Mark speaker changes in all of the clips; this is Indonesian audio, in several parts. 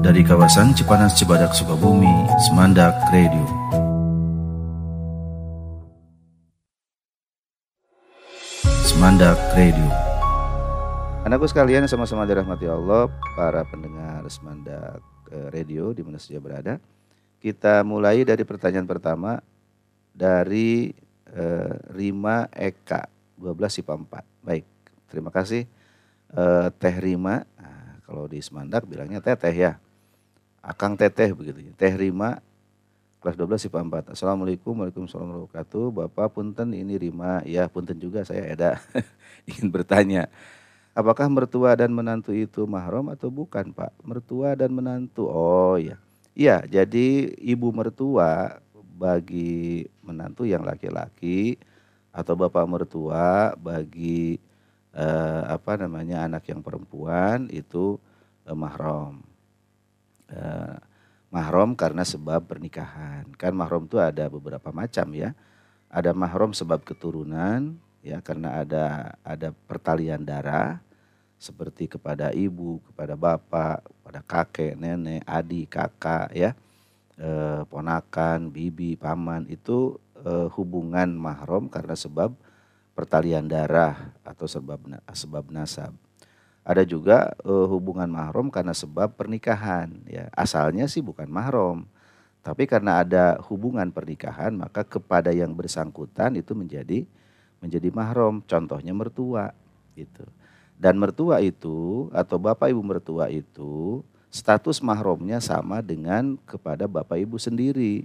Speaker 1: dari kawasan Cipanas Cibadak Sukabumi, Semandak Radio. Semandak Radio.
Speaker 2: Anakku sekalian sama-sama dirahmati Allah, para pendengar Semandak eh, Radio di mana saja berada. Kita mulai dari pertanyaan pertama dari eh, Rima Eka 12 IPA 4. Baik, terima kasih eh, Teh Rima. Nah, kalau di Semandak bilangnya teteh ya. Akang teteh begitu ya. Teh Rima kelas 12 IPA 4. Assalamualaikum warahmatullahi wabarakatuh. Bapak punten ini Rima. Ya punten juga saya Eda ingin bertanya. Apakah mertua dan menantu itu mahram atau bukan Pak? Mertua dan menantu. Oh ya. Iya, jadi ibu mertua bagi menantu yang laki-laki atau bapak mertua bagi eh, apa namanya anak yang perempuan itu eh, mahram. Eh, mahram karena sebab pernikahan. Kan mahram itu ada beberapa macam ya. Ada mahram sebab keturunan ya karena ada ada pertalian darah seperti kepada ibu, kepada bapak, kepada kakek, nenek, adik, kakak ya eh, ponakan, bibi, paman itu eh, hubungan mahram karena sebab pertalian darah atau sebab sebab nasab. Ada juga eh, hubungan mahram karena sebab pernikahan ya. Asalnya sih bukan mahram. Tapi karena ada hubungan pernikahan maka kepada yang bersangkutan itu menjadi menjadi mahram. Contohnya mertua gitu. Dan mertua itu atau bapak ibu mertua itu status mahramnya sama dengan kepada bapak ibu sendiri.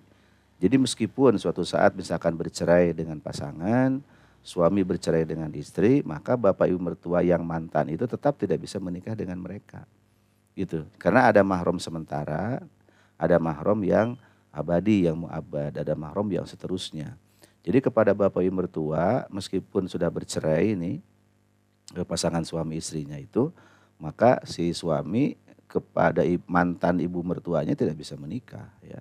Speaker 2: Jadi meskipun suatu saat misalkan bercerai dengan pasangan, suami bercerai dengan istri, maka bapak ibu mertua yang mantan itu tetap tidak bisa menikah dengan mereka. Gitu. Karena ada mahram sementara, ada mahram yang abadi, yang muabad, ada mahram yang seterusnya. Jadi kepada bapak ibu mertua meskipun sudah bercerai ini pasangan suami istrinya itu, maka si suami kepada mantan ibu mertuanya tidak bisa menikah ya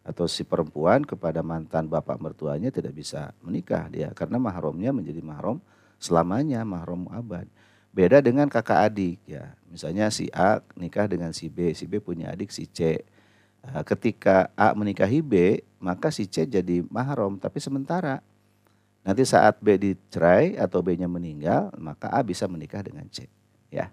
Speaker 2: atau si perempuan kepada mantan bapak mertuanya tidak bisa menikah dia karena mahramnya menjadi mahram selamanya mahram abad. Beda dengan kakak adik ya. Misalnya si A nikah dengan si B si B punya adik si C. Nah, ketika A menikahi B maka si C jadi mahram tapi sementara. Nanti saat B dicerai atau B-nya meninggal maka A bisa menikah dengan C ya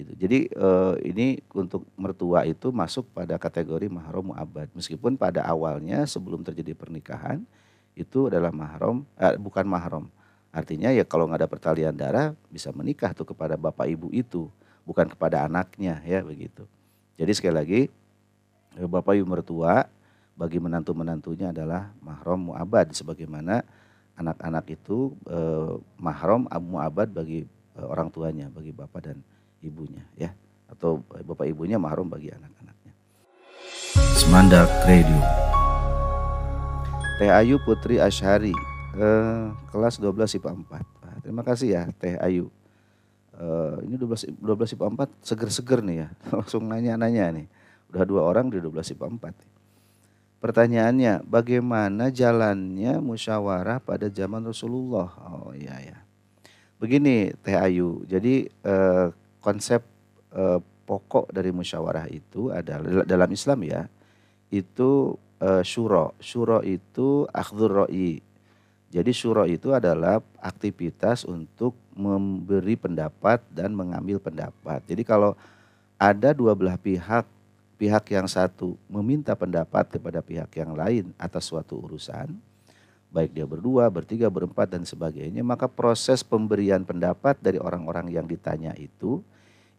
Speaker 2: Gitu. Jadi eh, ini untuk mertua itu masuk pada kategori mahram muabad. Meskipun pada awalnya sebelum terjadi pernikahan itu adalah mahram, eh, bukan mahram. Artinya ya kalau nggak ada pertalian darah bisa menikah tuh kepada bapak ibu itu, bukan kepada anaknya ya begitu. Jadi sekali lagi eh, bapak ibu mertua bagi menantu menantunya adalah mahram muabad sebagaimana anak-anak itu eh, mahram muabad bagi eh, orang tuanya, bagi bapak dan ibunya ya atau bapak ibunya mahrum bagi anak-anaknya.
Speaker 1: Semandak Radio.
Speaker 2: Teh Ayu Putri Ashari eh, kelas 12 IPA 4. Nah, terima kasih ya Teh Ayu. Eh, ini 12 12 IPA 4 seger-seger nih ya. Langsung nanya-nanya nih. Udah dua orang di 12 IPA 4. Pertanyaannya, bagaimana jalannya musyawarah pada zaman Rasulullah? Oh iya ya. Begini Teh Ayu, jadi eh, konsep eh, pokok dari musyawarah itu adalah dalam Islam ya itu eh, syuro. Syuro itu akhdur ro'i. Jadi syuro itu adalah aktivitas untuk memberi pendapat dan mengambil pendapat. Jadi kalau ada dua belah pihak, pihak yang satu meminta pendapat kepada pihak yang lain atas suatu urusan, baik dia berdua, bertiga, berempat dan sebagainya, maka proses pemberian pendapat dari orang-orang yang ditanya itu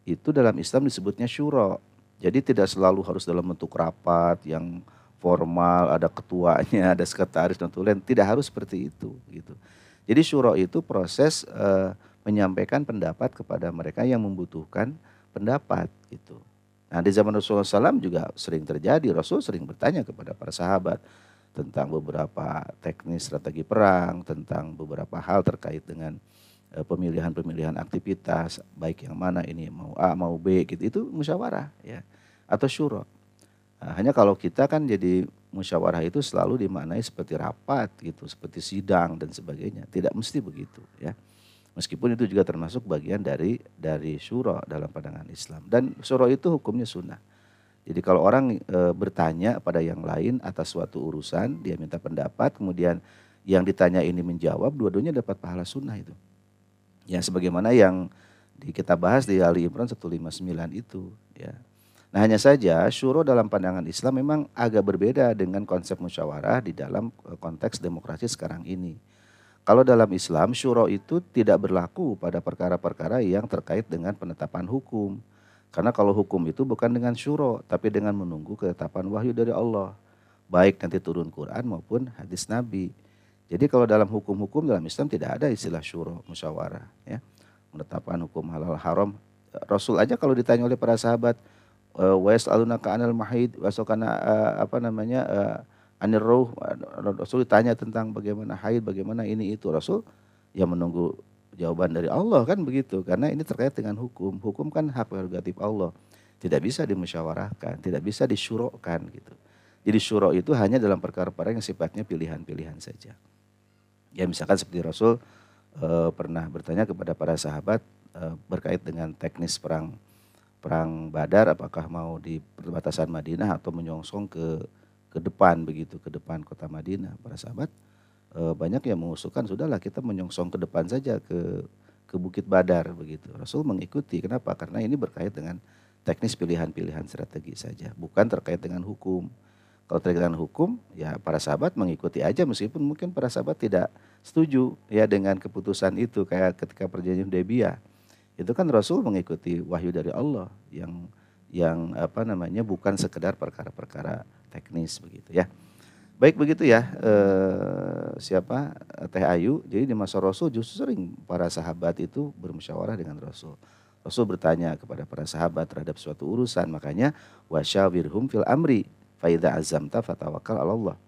Speaker 2: itu dalam Islam disebutnya syuro. Jadi tidak selalu harus dalam bentuk rapat yang formal, ada ketuanya, ada sekretaris dan tulen, tidak harus seperti itu gitu. Jadi syuro itu proses e, menyampaikan pendapat kepada mereka yang membutuhkan pendapat gitu. Nah di zaman Rasulullah SAW juga sering terjadi, Rasul sering bertanya kepada para sahabat tentang beberapa teknis strategi perang, tentang beberapa hal terkait dengan Eh, pemilihan-pemilihan aktivitas baik yang mana ini mau A mau B gitu itu musyawarah ya atau syuro. Nah, hanya kalau kita kan jadi musyawarah itu selalu dimaknai seperti rapat gitu, seperti sidang dan sebagainya. Tidak mesti begitu ya. Meskipun itu juga termasuk bagian dari dari syuro dalam pandangan Islam dan syuro itu hukumnya sunnah. Jadi kalau orang e, bertanya pada yang lain atas suatu urusan, dia minta pendapat, kemudian yang ditanya ini menjawab, dua-duanya dapat pahala sunnah itu. Ya sebagaimana yang di, kita bahas di Ali Imran 159 itu. Ya. Nah hanya saja syuro dalam pandangan Islam memang agak berbeda dengan konsep musyawarah di dalam e, konteks demokrasi sekarang ini. Kalau dalam Islam syuro itu tidak berlaku pada perkara-perkara yang terkait dengan penetapan hukum karena kalau hukum itu bukan dengan syuro, tapi dengan menunggu ketetapan wahyu dari Allah. Baik nanti turun Quran maupun hadis Nabi. Jadi kalau dalam hukum-hukum dalam Islam tidak ada istilah syuro, musyawarah. Ya. Penetapan hukum halal haram. Rasul aja kalau ditanya oleh para sahabat, eh, Wes aluna anil mahid, wasokana eh, apa namanya eh, anir roh. Rasul ditanya tentang bagaimana haid, bagaimana ini itu. Rasul yang menunggu jawaban dari Allah kan begitu. Karena ini terkait dengan hukum. Hukum kan hak prerogatif Allah. Tidak bisa dimusyawarahkan tidak bisa disyurokkan gitu. Jadi syuro itu hanya dalam perkara-perkara yang sifatnya pilihan-pilihan saja. Ya misalkan seperti Rasul e, pernah bertanya kepada para sahabat e, berkait dengan teknis perang perang Badar apakah mau di perbatasan Madinah atau menyongsong ke ke depan begitu ke depan kota Madinah. Para sahabat Eh, banyak yang mengusulkan sudahlah kita menyongsong ke depan saja ke ke Bukit Badar begitu. Rasul mengikuti. Kenapa? Karena ini berkait dengan teknis pilihan-pilihan strategi saja, bukan terkait dengan hukum. Kalau terkait dengan hukum, ya para sahabat mengikuti aja meskipun mungkin para sahabat tidak setuju ya dengan keputusan itu kayak ketika perjanjian Hudaybiyah. Itu kan Rasul mengikuti wahyu dari Allah yang yang apa namanya bukan sekedar perkara-perkara teknis begitu ya. Baik begitu ya, eh, siapa Teh Ayu. Jadi di masa Rasul justru sering para sahabat itu bermusyawarah dengan Rasul. Rasul bertanya kepada para sahabat terhadap suatu urusan, makanya wasyawirhum fil amri faida azamta fatawakal Allah.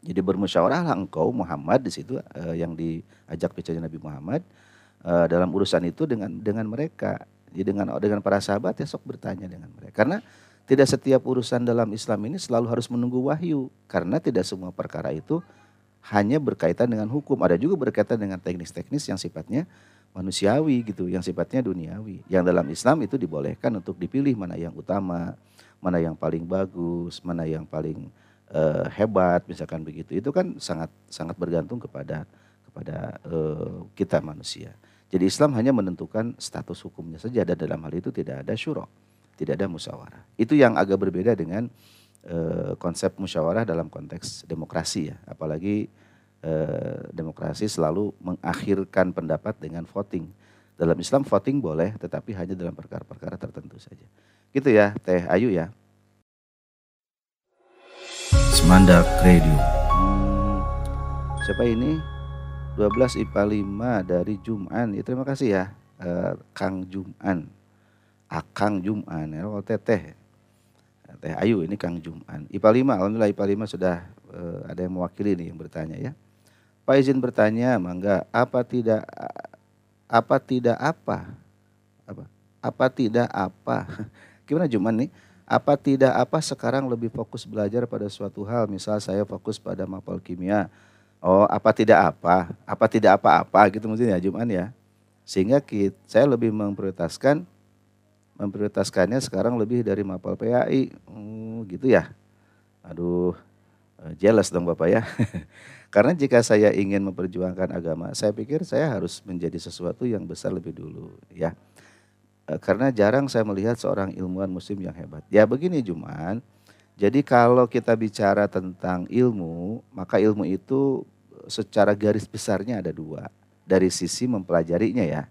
Speaker 2: Jadi bermusyawarahlah engkau Muhammad di situ eh, yang diajak bicara Nabi Muhammad eh, dalam urusan itu dengan dengan mereka. Jadi dengan dengan para sahabat ya sok bertanya dengan mereka. Karena tidak setiap urusan dalam Islam ini selalu harus menunggu wahyu karena tidak semua perkara itu hanya berkaitan dengan hukum, ada juga berkaitan dengan teknis-teknis yang sifatnya manusiawi gitu, yang sifatnya duniawi. Yang dalam Islam itu dibolehkan untuk dipilih mana yang utama, mana yang paling bagus, mana yang paling uh, hebat, misalkan begitu. Itu kan sangat sangat bergantung kepada kepada uh, kita manusia. Jadi Islam hanya menentukan status hukumnya saja dan dalam hal itu tidak ada syurok tidak ada musyawarah. Itu yang agak berbeda dengan uh, konsep musyawarah dalam konteks demokrasi ya, apalagi uh, demokrasi selalu mengakhirkan pendapat dengan voting. Dalam Islam voting boleh, tetapi hanya dalam perkara-perkara tertentu saja. Gitu ya, Teh Ayu ya.
Speaker 1: Semandak Radio.
Speaker 2: Hmm, siapa ini? 12 IPA 5 dari Juman. Ya, terima kasih ya, uh, Kang Juman. Akang Juman, ya, oh teteh. Teh Ayu ini Kang Juman. IPA 5, alhamdulillah IPA 5 sudah uh, ada yang mewakili nih yang bertanya ya. Pak izin bertanya, mangga apa tidak apa tidak apa? Apa? Apa tidak apa? Gimana Juman nih? Apa tidak apa sekarang lebih fokus belajar pada suatu hal, misal saya fokus pada mapel kimia. Oh, apa tidak apa? Apa tidak apa-apa gitu mungkin ya Juman ya. Sehingga kita, saya lebih memprioritaskan memprioritaskannya sekarang lebih dari mapal PAI. Hmm, gitu ya. Aduh, eh, jelas dong Bapak ya. Karena jika saya ingin memperjuangkan agama, saya pikir saya harus menjadi sesuatu yang besar lebih dulu ya. Eh, karena jarang saya melihat seorang ilmuwan muslim yang hebat. Ya begini Juman, jadi kalau kita bicara tentang ilmu, maka ilmu itu secara garis besarnya ada dua. Dari sisi mempelajarinya ya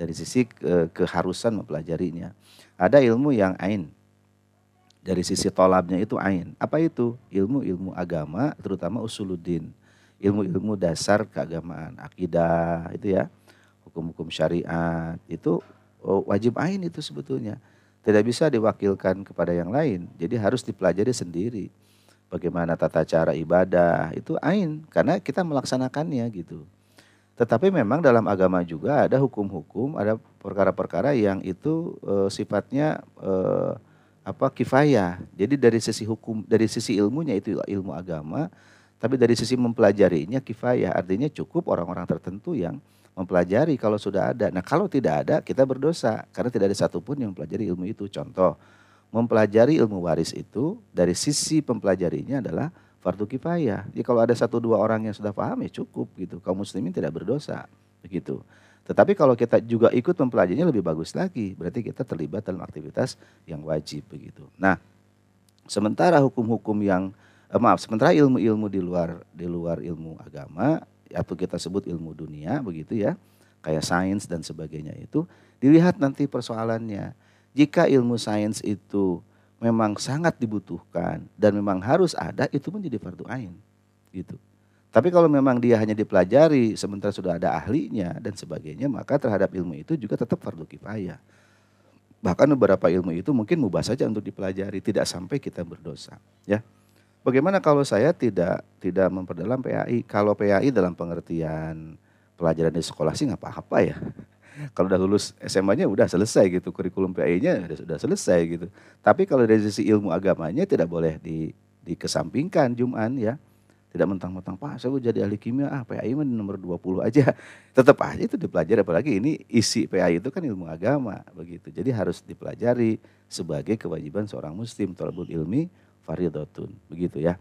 Speaker 2: dari sisi ke, keharusan mempelajarinya. Ada ilmu yang ain. Dari sisi tolabnya itu ain. Apa itu? Ilmu-ilmu agama, terutama usuluddin. Ilmu-ilmu dasar keagamaan, akidah itu ya. Hukum-hukum syariat itu oh, wajib ain itu sebetulnya. Tidak bisa diwakilkan kepada yang lain. Jadi harus dipelajari sendiri. Bagaimana tata cara ibadah itu ain karena kita melaksanakannya gitu. Tetapi memang dalam agama juga ada hukum-hukum, ada perkara-perkara yang itu e, sifatnya e, apa kifayah. Jadi dari sisi hukum, dari sisi ilmunya itu ilmu agama, tapi dari sisi mempelajarinya kifayah. Artinya cukup orang-orang tertentu yang mempelajari kalau sudah ada. Nah kalau tidak ada kita berdosa karena tidak ada satupun yang mempelajari ilmu itu. Contoh mempelajari ilmu waris itu dari sisi mempelajarinya adalah fardu kifayah. Jadi kalau ada satu dua orang yang sudah paham ya cukup gitu. Kaum muslimin tidak berdosa begitu. Tetapi kalau kita juga ikut mempelajarinya lebih bagus lagi. Berarti kita terlibat dalam aktivitas yang wajib begitu. Nah, sementara hukum-hukum yang eh, maaf, sementara ilmu-ilmu di luar di luar ilmu agama atau kita sebut ilmu dunia begitu ya, kayak sains dan sebagainya itu dilihat nanti persoalannya jika ilmu sains itu memang sangat dibutuhkan dan memang harus ada, itu menjadi fardu ain. Gitu. Tapi kalau memang dia hanya dipelajari sementara sudah ada ahlinya dan sebagainya, maka terhadap ilmu itu juga tetap fardu kifayah. Bahkan beberapa ilmu itu mungkin mubah saja untuk dipelajari, tidak sampai kita berdosa. Ya, Bagaimana kalau saya tidak tidak memperdalam PAI? Kalau PAI dalam pengertian pelajaran di sekolah sih nggak apa-apa ya kalau udah lulus SMA-nya udah selesai gitu, kurikulum PAI-nya sudah selesai gitu. Tapi kalau dari sisi ilmu agamanya tidak boleh di, dikesampingkan Juman ya. Tidak mentang-mentang, Pak saya jadi ahli kimia, ah PAI mah nomor 20 aja. Tetap aja itu dipelajari, apalagi ini isi PAI itu kan ilmu agama begitu. Jadi harus dipelajari sebagai kewajiban seorang muslim, tolabul ilmi faridatun, begitu ya.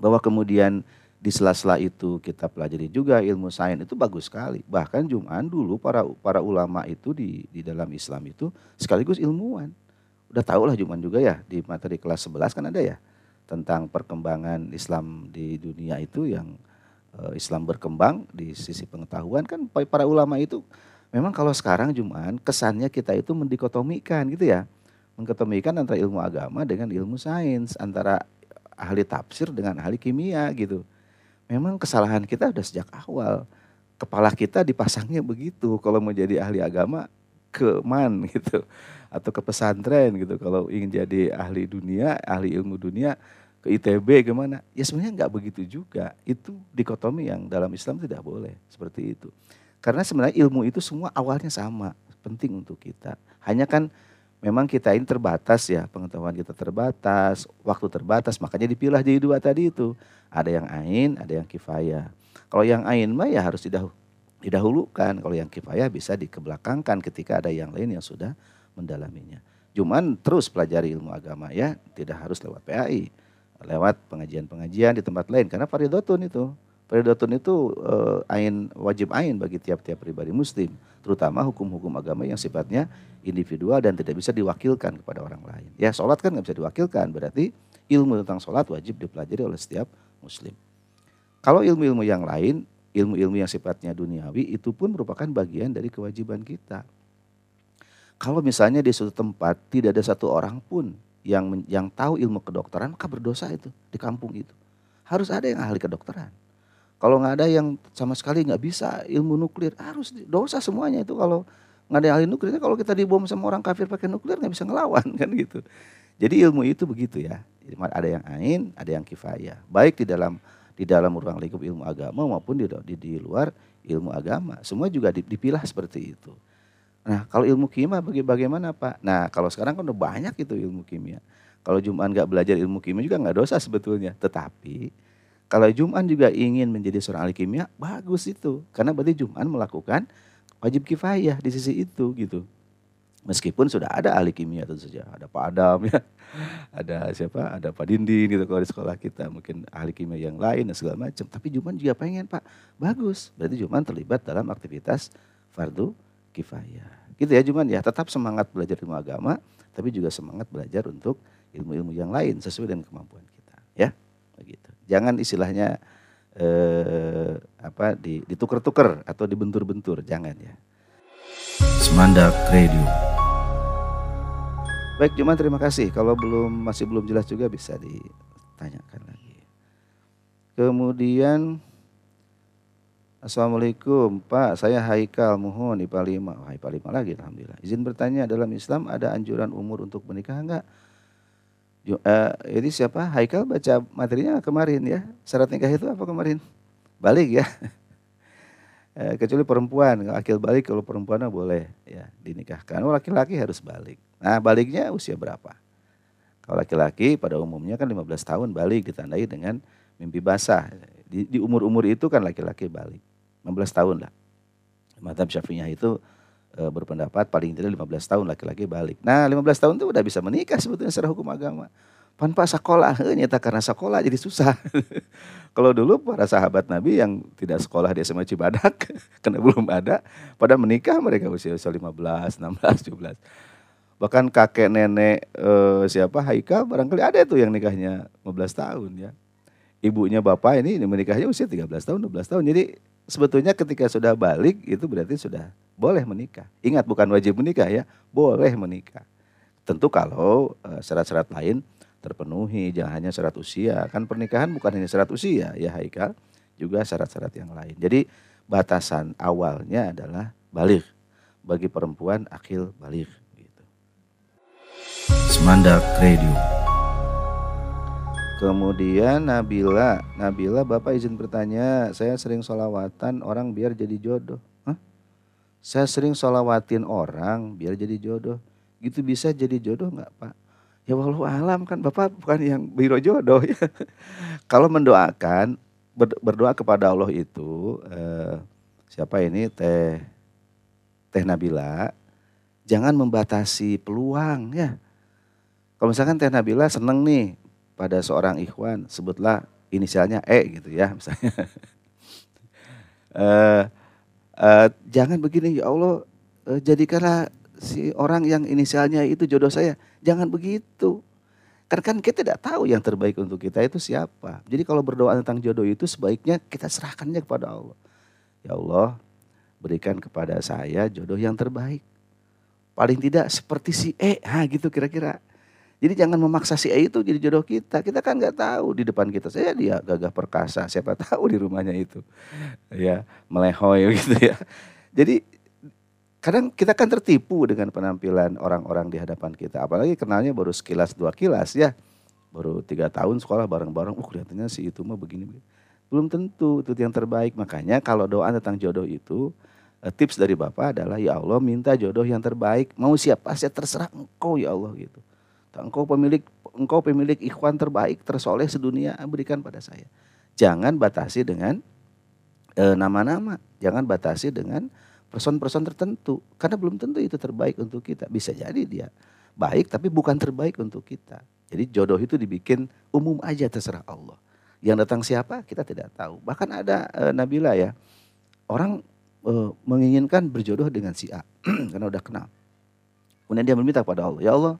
Speaker 2: Bahwa kemudian di sela-sela itu kita pelajari juga ilmu sains itu bagus sekali. Bahkan Juman dulu para para ulama itu di di dalam Islam itu sekaligus ilmuwan. Udah tau lah Juman juga ya di materi kelas 11 kan ada ya tentang perkembangan Islam di dunia itu yang uh, Islam berkembang di sisi pengetahuan kan para ulama itu memang kalau sekarang Juman kesannya kita itu mendikotomikan gitu ya. Mengkotomikan antara ilmu agama dengan ilmu sains, antara ahli tafsir dengan ahli kimia gitu memang kesalahan kita udah sejak awal. Kepala kita dipasangnya begitu. Kalau mau jadi ahli agama ke man gitu atau ke pesantren gitu. Kalau ingin jadi ahli dunia, ahli ilmu dunia ke ITB gimana? Ya sebenarnya nggak begitu juga. Itu dikotomi yang dalam Islam tidak boleh seperti itu. Karena sebenarnya ilmu itu semua awalnya sama, penting untuk kita. Hanya kan memang kita ini terbatas ya, pengetahuan kita terbatas, waktu terbatas, makanya dipilah jadi dua tadi itu. Ada yang ain, ada yang kifayah. Kalau yang ain mah ya harus didahulukan, kalau yang kifayah bisa dikebelakangkan ketika ada yang lain yang sudah mendalaminya. Cuman terus pelajari ilmu agama ya, tidak harus lewat PAI, lewat pengajian-pengajian di tempat lain karena faridotun itu. Faridotun itu uh, ain wajib ain bagi tiap-tiap pribadi muslim, terutama hukum-hukum agama yang sifatnya individual dan tidak bisa diwakilkan kepada orang lain. Ya sholat kan nggak bisa diwakilkan, berarti ilmu tentang sholat wajib dipelajari oleh setiap muslim. Kalau ilmu-ilmu yang lain, ilmu-ilmu yang sifatnya duniawi itu pun merupakan bagian dari kewajiban kita. Kalau misalnya di suatu tempat tidak ada satu orang pun yang yang tahu ilmu kedokteran, maka berdosa itu di kampung itu. Harus ada yang ahli kedokteran kalau nggak ada yang sama sekali nggak bisa ilmu nuklir, harus dosa semuanya itu kalau nggak ada ahli nuklir. Kalau kita dibom sama orang kafir pakai nuklir nggak bisa ngelawan kan gitu. Jadi ilmu itu begitu ya. Ada yang ain, ada yang kifayah. Baik di dalam di dalam ruang lingkup ilmu agama maupun di, di, di luar ilmu agama. Semua juga dipilah seperti itu. Nah kalau ilmu kimia baga bagaimana Pak? Nah kalau sekarang kan udah banyak itu ilmu kimia. Kalau Jumat nggak belajar ilmu kimia juga nggak dosa sebetulnya. Tetapi kalau Juman juga ingin menjadi seorang ahli kimia, bagus itu. Karena berarti Juman melakukan wajib kifayah di sisi itu gitu. Meskipun sudah ada ahli kimia tentu saja, ada Pak Adam ya, ada siapa, ada Pak Dindin gitu kalau di sekolah kita, mungkin ahli kimia yang lain dan segala macam. Tapi Juman juga pengen Pak, bagus. Berarti Juman terlibat dalam aktivitas fardu kifayah. Gitu ya Juman ya, tetap semangat belajar ilmu agama, tapi juga semangat belajar untuk ilmu-ilmu yang lain sesuai dengan kemampuan kita. Ya, begitu. Jangan istilahnya eh, apa di, ditukar-tukar atau dibentur-bentur, jangan ya.
Speaker 1: Semandak Radio.
Speaker 2: Baik, cuma terima kasih. Kalau belum masih belum jelas juga bisa ditanyakan lagi. Kemudian Assalamualaikum Pak, saya Haikal Muhon IPA 5. Wah, IPA 5 lagi Alhamdulillah. Izin bertanya, dalam Islam ada anjuran umur untuk menikah enggak? Uh, ini siapa? Haikal baca materinya kemarin ya. Syarat nikah itu apa kemarin? Balik ya. uh, kecuali perempuan, akil balik kalau perempuan boleh ya dinikahkan. Oh laki-laki harus balik. Nah baliknya usia berapa? Kalau laki-laki pada umumnya kan 15 tahun balik ditandai dengan mimpi basah. Di, di umur-umur itu kan laki-laki balik. 15 tahun lah. Madhab syafi'iyah itu e, berpendapat paling tidak 15 tahun laki-laki balik. Nah 15 tahun itu udah bisa menikah sebetulnya secara hukum agama. Pan pak sekolah, nyata karena sekolah jadi susah. Kalau dulu para sahabat Nabi yang tidak sekolah di SMA Cibadak, karena belum ada, pada menikah mereka usia usia 15, 16, 17. Bahkan kakek nenek eh, siapa Haika barangkali ada tuh yang nikahnya 15 tahun ya. Ibunya bapak ini, menikahnya usia 13 tahun, 12 tahun. Jadi sebetulnya ketika sudah balik itu berarti sudah boleh menikah. Ingat bukan wajib menikah ya, boleh menikah. Tentu kalau eh, syarat-syarat lain terpenuhi, jangan hanya syarat usia. Kan pernikahan bukan hanya syarat usia ya Haikal, juga syarat-syarat yang lain. Jadi batasan awalnya adalah balik. Bagi perempuan akil balik. Gitu.
Speaker 1: Semandak Radio.
Speaker 2: Kemudian Nabila, Nabila Bapak izin bertanya, saya sering solawatan orang biar jadi jodoh. Hah? Saya sering solawatin orang biar jadi jodoh. Gitu bisa jadi jodoh nggak Pak? Ya walau alam kan Bapak bukan yang biro jodoh ya. Kalau mendoakan berdoa kepada Allah itu eh, siapa ini Teh Teh Nabila jangan membatasi peluang ya. Kalau misalkan Teh Nabila seneng nih pada seorang ikhwan sebutlah inisialnya E gitu ya misalnya. eh, eh, jangan begini ya Allah eh, jadikanlah si orang yang inisialnya itu jodoh saya. Jangan begitu. Karena kan kita tidak tahu yang terbaik untuk kita itu siapa. Jadi kalau berdoa tentang jodoh itu sebaiknya kita serahkannya kepada Allah. Ya Allah, berikan kepada saya jodoh yang terbaik. Paling tidak seperti si E, ha gitu kira-kira. Jadi jangan memaksa si E itu jadi jodoh kita. Kita kan nggak tahu di depan kita saya dia gagah perkasa. Siapa tahu di rumahnya itu ya melehoy gitu ya. Jadi kadang kita kan tertipu dengan penampilan orang-orang di hadapan kita. Apalagi kenalnya baru sekilas dua kilas ya. Baru tiga tahun sekolah bareng-bareng, uh kelihatannya si itu mah begini. Belum tentu itu yang terbaik. Makanya kalau doa tentang jodoh itu, eh, tips dari Bapak adalah ya Allah minta jodoh yang terbaik. Mau siapa saja terserah engkau ya Allah gitu. Engkau pemilik engkau pemilik ikhwan terbaik, tersoleh sedunia berikan pada saya. Jangan batasi dengan eh, nama-nama, e, jangan batasi dengan person-person tertentu. Karena belum tentu itu terbaik untuk kita. Bisa jadi dia baik tapi bukan terbaik untuk kita. Jadi jodoh itu dibikin umum aja terserah Allah. Yang datang siapa kita tidak tahu. Bahkan ada e, Nabila ya. Orang e, menginginkan berjodoh dengan si A karena udah kenal. Kemudian dia meminta kepada Allah ya Allah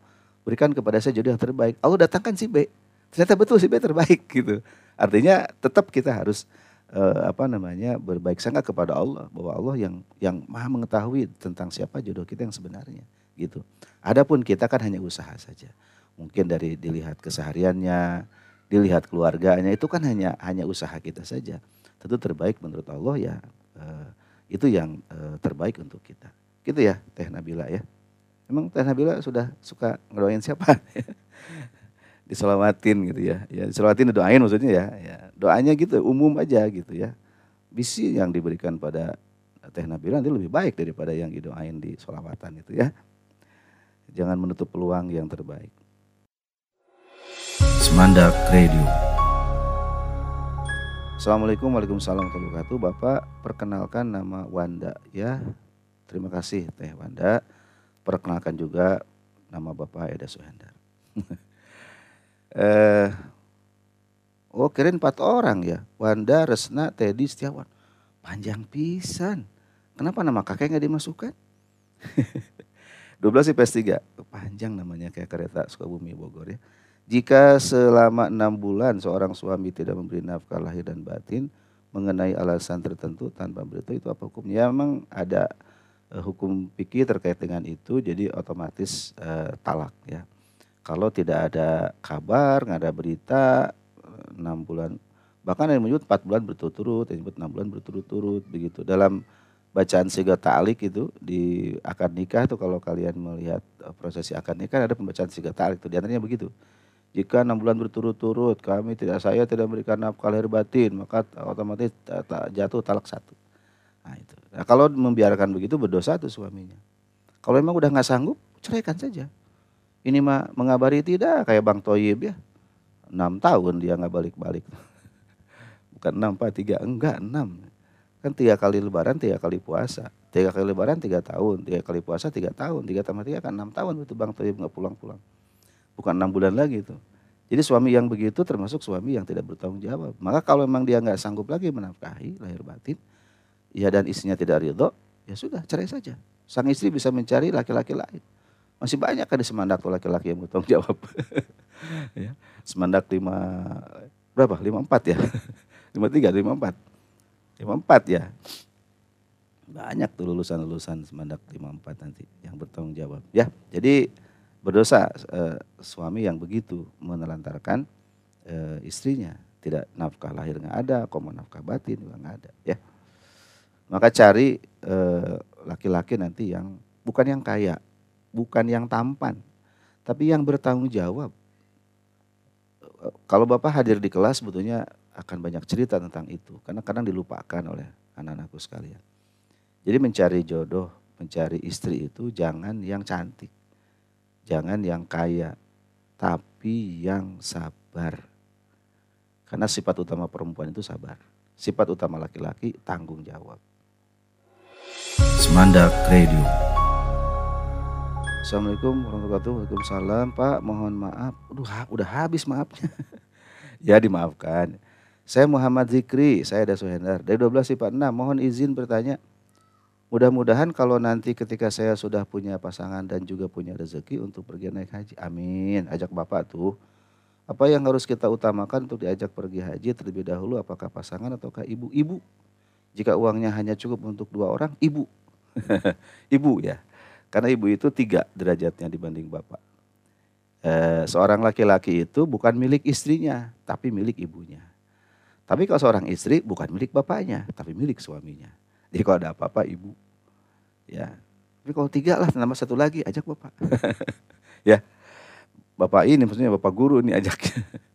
Speaker 2: berikan kepada saya jodoh yang terbaik Allah datangkan si B ternyata betul si B terbaik gitu artinya tetap kita harus uh, apa namanya berbaik sangka kepada Allah bahwa Allah yang yang maha mengetahui tentang siapa jodoh kita yang sebenarnya gitu. Adapun kita kan hanya usaha saja. Mungkin dari dilihat kesehariannya, dilihat keluarganya itu kan hanya hanya usaha kita saja. Tentu terbaik menurut Allah ya uh, itu yang uh, terbaik untuk kita. Gitu ya Teh Nabila ya. Emang Teh Nabila sudah suka ngedoain siapa? diselawatin gitu ya. Ya diselawatin doain maksudnya ya. ya. Doanya gitu umum aja gitu ya. Bisi yang diberikan pada Teh Nabila nanti lebih baik daripada yang didoain di solawatan itu ya. Jangan menutup peluang yang terbaik.
Speaker 1: Semandak Radio.
Speaker 2: Assalamualaikum Waalaikumsalam warahmatullahi wabarakatuh. Bapak perkenalkan nama Wanda ya. Terima kasih Teh Wanda. Perkenalkan juga nama Bapak Eda Suhendar. eh, oh keren empat orang ya. Wanda, Resna, Teddy, Setiawan. Panjang pisan. Kenapa nama kakek nggak dimasukkan? 12 IPS 3. Panjang namanya kayak kereta Sukabumi Bogor ya. Jika selama enam bulan seorang suami tidak memberi nafkah lahir dan batin mengenai alasan tertentu tanpa beritahu itu apa hukumnya? Ya, memang ada uh, hukum pikir terkait dengan itu, jadi otomatis uh, talak ya. Kalau tidak ada kabar, nggak ada berita, enam bulan, bahkan yang menyebut empat bulan berturut-turut, yang menyebut enam bulan berturut-turut, begitu. Dalam bacaan siga ta'alik itu di akad nikah itu kalau kalian melihat eh, prosesi akad nikah ada pembacaan siga ta'alik itu di antaranya begitu. Jika enam bulan berturut-turut kami tidak saya tidak memberikan nafkah lahir batin maka otomatis jatuh talak satu. Nah itu. Nah, kalau membiarkan begitu berdosa tuh suaminya. Kalau memang udah nggak sanggup ceraikan saja. Ini mah mengabari tidak kayak Bang Toyib ya. Enam tahun dia nggak balik-balik. Bukan enam, pak, tiga, enggak enam. Kan tiga kali lebaran, tiga kali puasa. Tiga kali lebaran tiga tahun, tiga kali puasa tiga tahun, tiga tambah tiga kan enam tahun itu Bang Toyib nggak pulang-pulang. Bukan enam bulan lagi itu. Jadi suami yang begitu termasuk suami yang tidak bertanggung jawab. Maka kalau memang dia nggak sanggup lagi menafkahi lahir batin, ya dan istrinya tidak ridho, ya sudah cerai saja. Sang istri bisa mencari laki-laki lain. Masih banyak kan di Semandak tuh laki-laki yang bertanggung jawab. ya. Semandak lima berapa? Lima empat ya. Lima tiga, lima empat. Lima empat ya. Banyak tuh lulusan-lulusan Semandak lima empat nanti yang bertanggung jawab. Ya, jadi berdosa eh, suami yang begitu menelantarkan eh, istrinya tidak nafkah lahir nggak ada koma nafkah batin juga nggak ada ya maka cari eh, laki-laki eh, nanti yang bukan yang kaya bukan yang tampan tapi yang bertanggung jawab kalau bapak hadir di kelas sebetulnya akan banyak cerita tentang itu karena kadang dilupakan oleh anak-anakku sekalian jadi mencari jodoh mencari istri itu jangan yang cantik Jangan yang kaya, tapi yang sabar. Karena sifat utama perempuan itu sabar. Sifat utama laki-laki tanggung jawab.
Speaker 1: Semandak Radio.
Speaker 2: Assalamualaikum warahmatullahi wabarakatuh. Waalaikumsalam Pak, mohon maaf. Udah, udah habis maafnya. ya dimaafkan. Saya Muhammad Zikri, saya ada Suhendar. Dari 12 sifat 6, mohon izin bertanya. Mudah-mudahan kalau nanti ketika saya sudah punya pasangan dan juga punya rezeki untuk pergi naik haji. Amin. Ajak Bapak tuh. Apa yang harus kita utamakan untuk diajak pergi haji terlebih dahulu apakah pasangan ataukah ibu? Ibu. Jika uangnya hanya cukup untuk dua orang, ibu. ibu ya. Karena ibu itu tiga derajatnya dibanding bapak. E, seorang laki-laki itu bukan milik istrinya, tapi milik ibunya. Tapi kalau seorang istri bukan milik bapaknya, tapi milik suaminya. Jadi kalau ada apa-apa ibu, ya. Tapi kalau tiga lah, nama satu lagi, ajak bapak. ya, bapak ini maksudnya bapak guru ini ajak.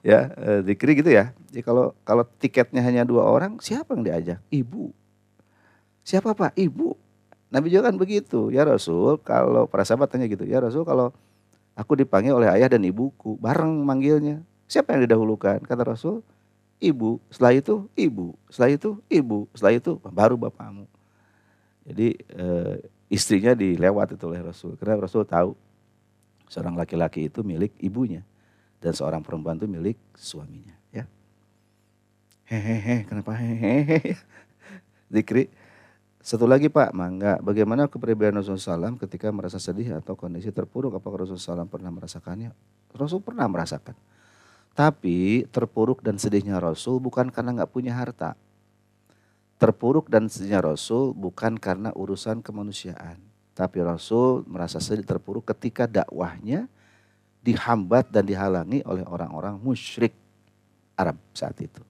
Speaker 2: ya, eh, dikri gitu ya. Jadi kalau kalau tiketnya hanya dua orang, siapa yang diajak? Ibu. Siapa pak? Ibu. Nabi juga kan begitu. Ya Rasul, kalau para sahabat tanya gitu, ya Rasul kalau aku dipanggil oleh ayah dan ibuku, bareng manggilnya. Siapa yang didahulukan? Kata Rasul, ibu, setelah itu ibu, setelah itu ibu, setelah itu baru bapakmu. Jadi e, istrinya dilewat itu oleh Rasul. Karena Rasul tahu seorang laki-laki itu milik ibunya dan seorang perempuan itu milik suaminya. Ya. Hehehe, kenapa hehehe? Dikri. Satu lagi Pak, mangga. Bagaimana kepribadian Rasulullah SAW ketika merasa sedih atau kondisi terpuruk? Apakah Rasulullah SAW pernah merasakannya? Rasul pernah merasakan. Tapi terpuruk dan sedihnya Rasul bukan karena nggak punya harta. Terpuruk dan sedihnya Rasul bukan karena urusan kemanusiaan. Tapi Rasul merasa sedih terpuruk ketika dakwahnya dihambat dan dihalangi oleh orang-orang musyrik Arab saat itu.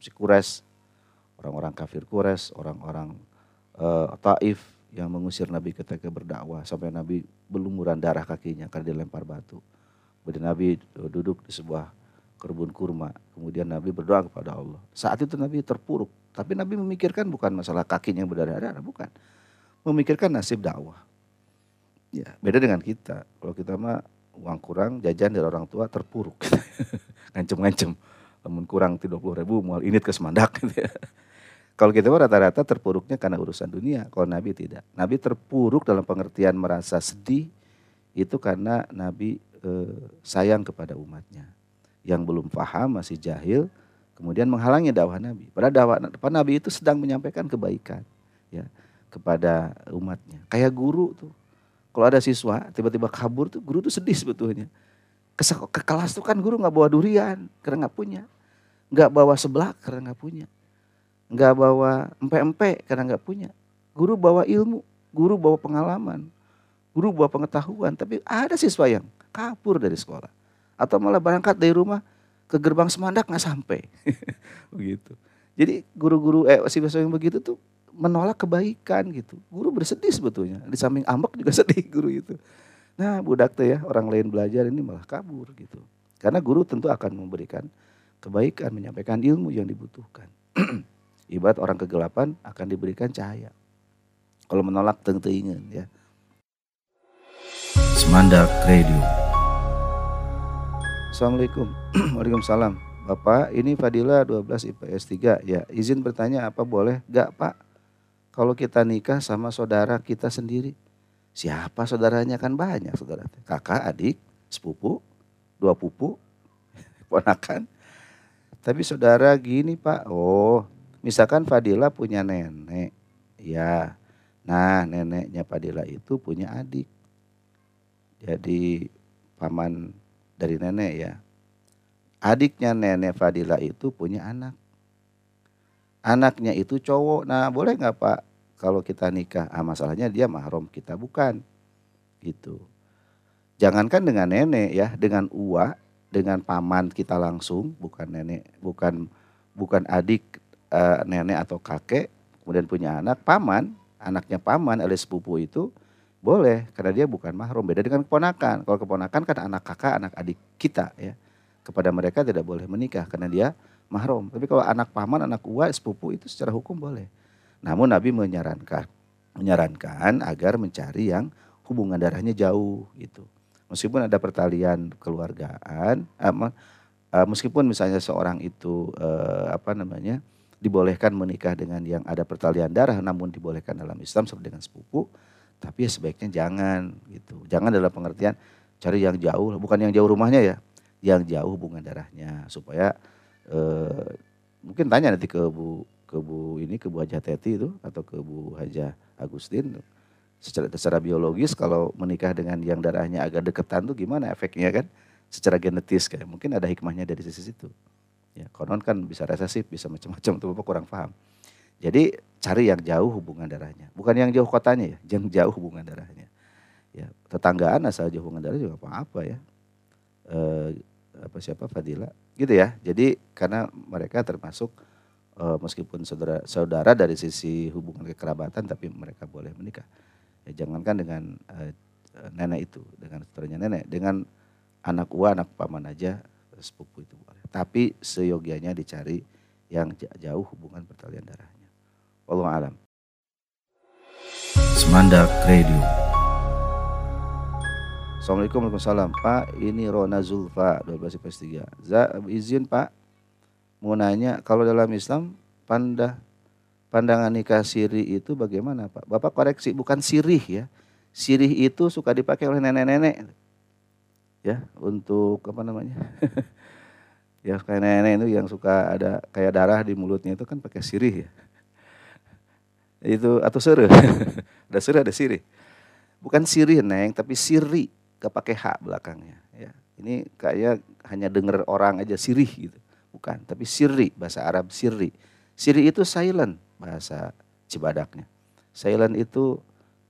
Speaker 2: Si Kures, orang-orang kafir Kures, orang-orang uh, Taif yang mengusir Nabi ketika berdakwah sampai Nabi belumuran darah kakinya karena dilempar batu. Kemudian Nabi duduk di sebuah kerbun kurma. Kemudian Nabi berdoa kepada Allah. Saat itu Nabi terpuruk. Tapi Nabi memikirkan bukan masalah kakinya yang berdarah-darah, bukan. Memikirkan nasib dakwah. Ya, beda dengan kita. Kalau kita mah uang kurang, jajan dari orang tua terpuruk. Ngancem-ngancem. Namun kurang 30 ribu, mual init ke semandak. Gitu ya. Kalau kita mah rata-rata terpuruknya karena urusan dunia. Kalau Nabi tidak. Nabi terpuruk dalam pengertian merasa sedih, itu karena Nabi eh, sayang kepada umatnya yang belum paham, masih jahil, kemudian menghalangi dakwah Nabi. Padahal dakwah Nabi itu sedang menyampaikan kebaikan ya kepada umatnya. Kayak guru tuh. Kalau ada siswa tiba-tiba kabur tuh guru tuh sedih sebetulnya. Ke, ke kelas tuh kan guru nggak bawa durian karena nggak punya. Nggak bawa seblak karena nggak punya. Nggak bawa empe-empe karena nggak punya. Guru bawa ilmu, guru bawa pengalaman, guru bawa pengetahuan. Tapi ada siswa yang kabur dari sekolah atau malah berangkat dari rumah ke gerbang Semandak nggak sampai. begitu. Jadi guru-guru eh siswa yang begitu tuh menolak kebaikan gitu. Guru bersedih sebetulnya. Di samping ambek juga sedih guru itu. Nah budak tuh ya orang lain belajar ini malah kabur gitu. Karena guru tentu akan memberikan kebaikan, menyampaikan ilmu yang dibutuhkan. Ibarat orang kegelapan akan diberikan cahaya. Kalau menolak tentu ingin ya.
Speaker 1: Semandak Radio.
Speaker 2: Assalamualaikum. Waalaikumsalam. Bapak, ini Fadila 12 IPS 3. Ya, izin bertanya apa boleh? Gak Pak. Kalau kita nikah sama saudara kita sendiri. Siapa saudaranya kan banyak saudara. Kakak, adik, sepupu, dua pupu, ponakan. Tapi saudara gini pak, oh misalkan Fadila punya nenek. Ya, nah neneknya Fadila itu punya adik. Jadi paman dari nenek ya. Adiknya nenek Fadila itu punya anak anaknya itu cowok. Nah boleh nggak Pak kalau kita nikah? Ah, masalahnya dia mahram kita bukan. Gitu. Jangankan dengan nenek ya, dengan uwa, dengan paman kita langsung, bukan nenek, bukan bukan adik uh, nenek atau kakek, kemudian punya anak, paman, anaknya paman alias sepupu itu boleh karena dia bukan mahram. Beda dengan keponakan. Kalau keponakan kan anak kakak, anak adik kita ya. Kepada mereka tidak boleh menikah karena dia mahram. Tapi kalau anak paman, anak uwa, sepupu itu secara hukum boleh. Namun Nabi menyarankan menyarankan agar mencari yang hubungan darahnya jauh gitu. Meskipun ada pertalian keluargaan, uh, meskipun misalnya seorang itu uh, apa namanya dibolehkan menikah dengan yang ada pertalian darah, namun dibolehkan dalam Islam seperti dengan sepupu, tapi ya sebaiknya jangan gitu. Jangan dalam pengertian cari yang jauh, bukan yang jauh rumahnya ya, yang jauh hubungan darahnya supaya eh, mungkin tanya nanti ke Bu ke Bu ini ke Bu Hajah Teti itu atau ke Bu Hajah Agustin. Secara secara biologis kalau menikah dengan yang darahnya agak deketan tuh gimana efeknya kan? Secara genetis kayak mungkin ada hikmahnya dari sisi situ. Ya konon kan bisa resesif bisa macam-macam tuh bapak kurang paham. Jadi cari yang jauh hubungan darahnya. Bukan yang jauh kotanya ya yang jauh hubungan darahnya. Ya tetanggaan asal jauh hubungan darah juga apa apa ya. E, apa siapa? Fadila. Gitu ya. Jadi karena mereka termasuk uh, meskipun saudara saudara dari sisi hubungan kekerabatan tapi mereka boleh menikah. Ya jangankan dengan uh, nenek itu dengan saudaranya nenek. Dengan anak uwa anak paman aja sepupu itu boleh. Tapi seyogianya dicari yang jauh hubungan pertalian darahnya. Allah alam.
Speaker 1: Semandak Radio.
Speaker 2: Assalamualaikum Waalaikumsalam Pak ini Rona Zulfa 12 plus 3 Za, izin Pak mau nanya kalau dalam Islam panda pandangan nikah siri itu bagaimana Pak? Bapak koreksi bukan sirih ya. Sirih itu suka dipakai oleh nenek-nenek. Ya untuk apa namanya? Ya kayak nenek itu yang suka ada kayak darah di mulutnya itu kan pakai sirih ya. Itu atau sere ada sere ada sirih. Bukan sirih neng tapi siri pakai hak belakangnya ya. Ini kayak hanya dengar orang aja sirih gitu bukan tapi sirri bahasa Arab sirri. Sirri itu silent bahasa Cibadaknya. Silent itu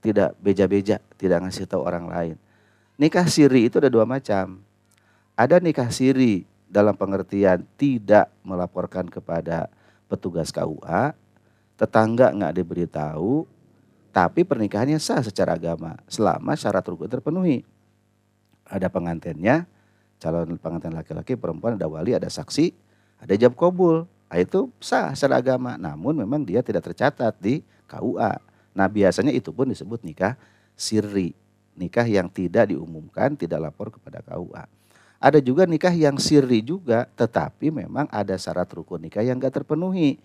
Speaker 2: tidak beja-beja tidak ngasih tahu orang lain. Nikah siri itu ada dua macam. Ada nikah siri dalam pengertian tidak melaporkan kepada petugas KUA tetangga nggak diberitahu tapi pernikahannya sah secara agama selama syarat rukun terpenuhi. Ada pengantinnya, calon pengantin laki-laki, perempuan, ada wali, ada saksi, ada jab kabul. Nah, itu sah secara agama. Namun memang dia tidak tercatat di KUA. Nah biasanya itu pun disebut nikah sirri. Nikah yang tidak diumumkan, tidak lapor kepada KUA. Ada juga nikah yang sirri juga, tetapi memang ada syarat rukun nikah yang gak terpenuhi.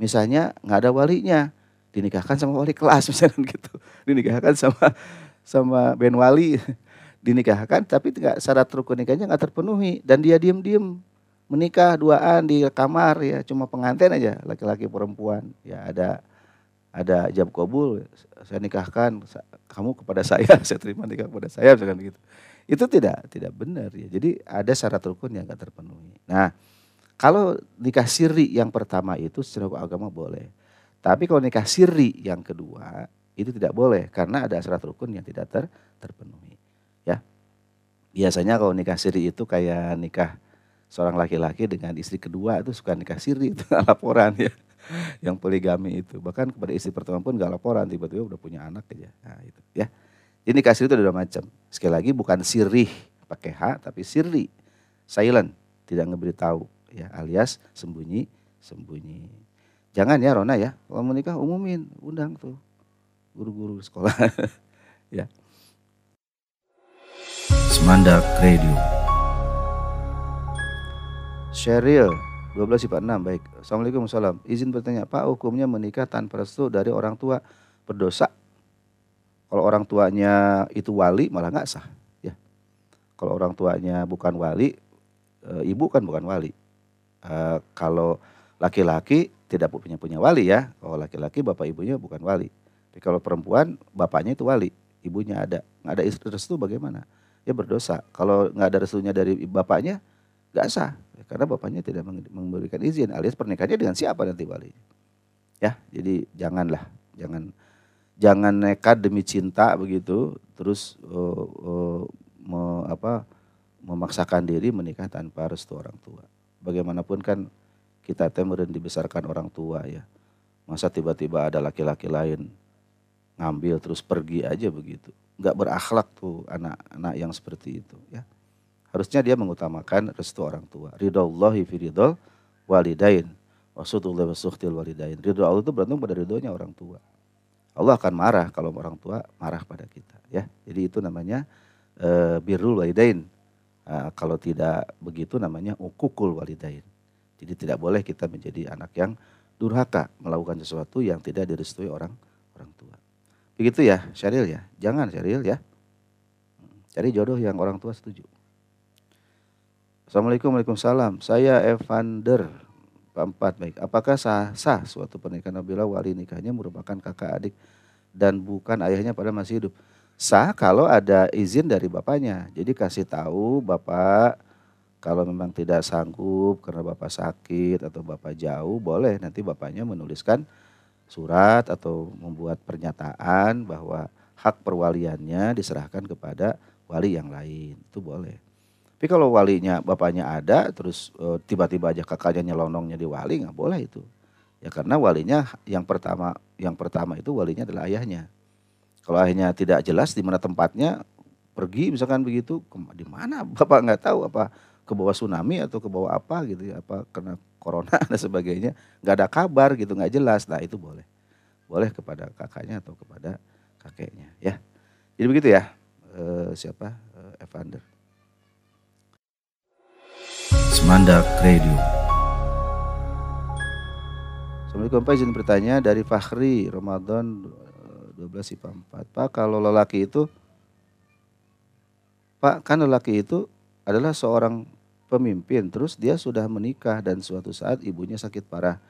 Speaker 2: Misalnya nggak ada walinya, dinikahkan sama wali kelas misalnya gitu. Dinikahkan sama sama ben wali dinikahkan tapi tidak syarat rukun nikahnya nggak terpenuhi dan dia diem-diem menikah duaan di kamar ya cuma pengantin aja laki-laki perempuan. Ya ada ada jab kabul saya nikahkan kamu kepada saya saya terima nikah kepada saya misalkan gitu itu tidak tidak benar ya. Jadi ada syarat rukun yang nggak terpenuhi. Nah kalau nikah siri yang pertama itu secara agama boleh. Tapi kalau nikah siri yang kedua itu tidak boleh karena ada syarat rukun yang tidak ter, terpenuhi. Ya biasanya kalau nikah siri itu kayak nikah seorang laki-laki dengan istri kedua itu suka nikah siri itu laporan ya. Yang poligami itu. Bahkan kepada istri pertama pun gak laporan tiba-tiba udah punya anak aja. Nah, itu ya. Ini nikah siri itu ada dua macam. Sekali lagi bukan sirih pakai h tapi siri silent tidak ngeberitahu ya. Alias sembunyi sembunyi. Jangan ya Rona ya. Kalau mau nikah umumin undang tuh. Guru-guru sekolah ya.
Speaker 1: Semandak Radio.
Speaker 2: Sheryl 12 sifat 6, baik. Assalamualaikum salam. Izin bertanya, Pak hukumnya menikah tanpa restu dari orang tua berdosa? Kalau orang tuanya itu wali malah nggak sah. ya. Kalau orang tuanya bukan wali, e, ibu kan bukan wali. E, kalau laki-laki tidak punya punya wali ya. Kalau laki-laki bapak ibunya bukan wali. Tapi kalau perempuan bapaknya itu wali, ibunya ada. Nggak ada restu bagaimana? Ya berdosa. Kalau nggak ada restunya dari bapaknya, nggak sah karena bapaknya tidak memberikan izin alias pernikahannya dengan siapa nanti wali ya jadi janganlah jangan jangan nekat demi cinta begitu terus uh, uh, me, apa memaksakan diri menikah tanpa restu orang tua. Bagaimanapun kan kita temurin dibesarkan orang tua ya. Masa tiba-tiba ada laki-laki lain ngambil terus pergi aja begitu. Nggak berakhlak tuh anak-anak yang seperti itu ya harusnya dia mengutamakan restu orang tua. Ridho Allahi fi ridho walidain. Wasudullah wasuhtil walidain. Ridho Allah itu bergantung pada ridhonya orang tua. Allah akan marah kalau orang tua marah pada kita. ya. Jadi itu namanya e, birrul walidain. E, kalau tidak begitu namanya ukukul walidain. Jadi tidak boleh kita menjadi anak yang durhaka melakukan sesuatu yang tidak direstui orang orang tua. Begitu ya, Syaril ya. Jangan Syaril ya. Cari jodoh yang orang tua setuju. Assalamualaikum Waalaikumsalam. Saya Evander Empat baik. Apakah sah sah suatu pernikahan apabila wali nikahnya merupakan kakak adik dan bukan ayahnya pada masih hidup? Sah kalau ada izin dari bapaknya. Jadi kasih tahu bapak kalau memang tidak sanggup karena bapak sakit atau bapak jauh boleh nanti bapaknya menuliskan surat atau membuat pernyataan bahwa hak perwaliannya diserahkan kepada wali yang lain. Itu boleh. Tapi kalau walinya bapaknya ada terus eh, tiba-tiba aja kakaknya nyelonongnya di wali nggak boleh itu. Ya karena walinya yang pertama yang pertama itu walinya adalah ayahnya. Kalau ayahnya tidak jelas di mana tempatnya pergi misalkan begitu di mana? Bapak nggak tahu apa ke bawah tsunami atau ke bawah apa gitu ya apa kena corona dan sebagainya nggak ada kabar gitu nggak jelas. Nah itu boleh. Boleh kepada kakaknya atau kepada kakeknya ya. Jadi begitu ya e, siapa? E, Evander
Speaker 1: Semandak Radio.
Speaker 2: Assalamualaikum Pak izin bertanya dari Fahri Ramadan 12 eh, IPA 4. Pak kalau lelaki itu Pak kan lelaki itu adalah seorang pemimpin terus dia sudah menikah dan suatu saat ibunya sakit parah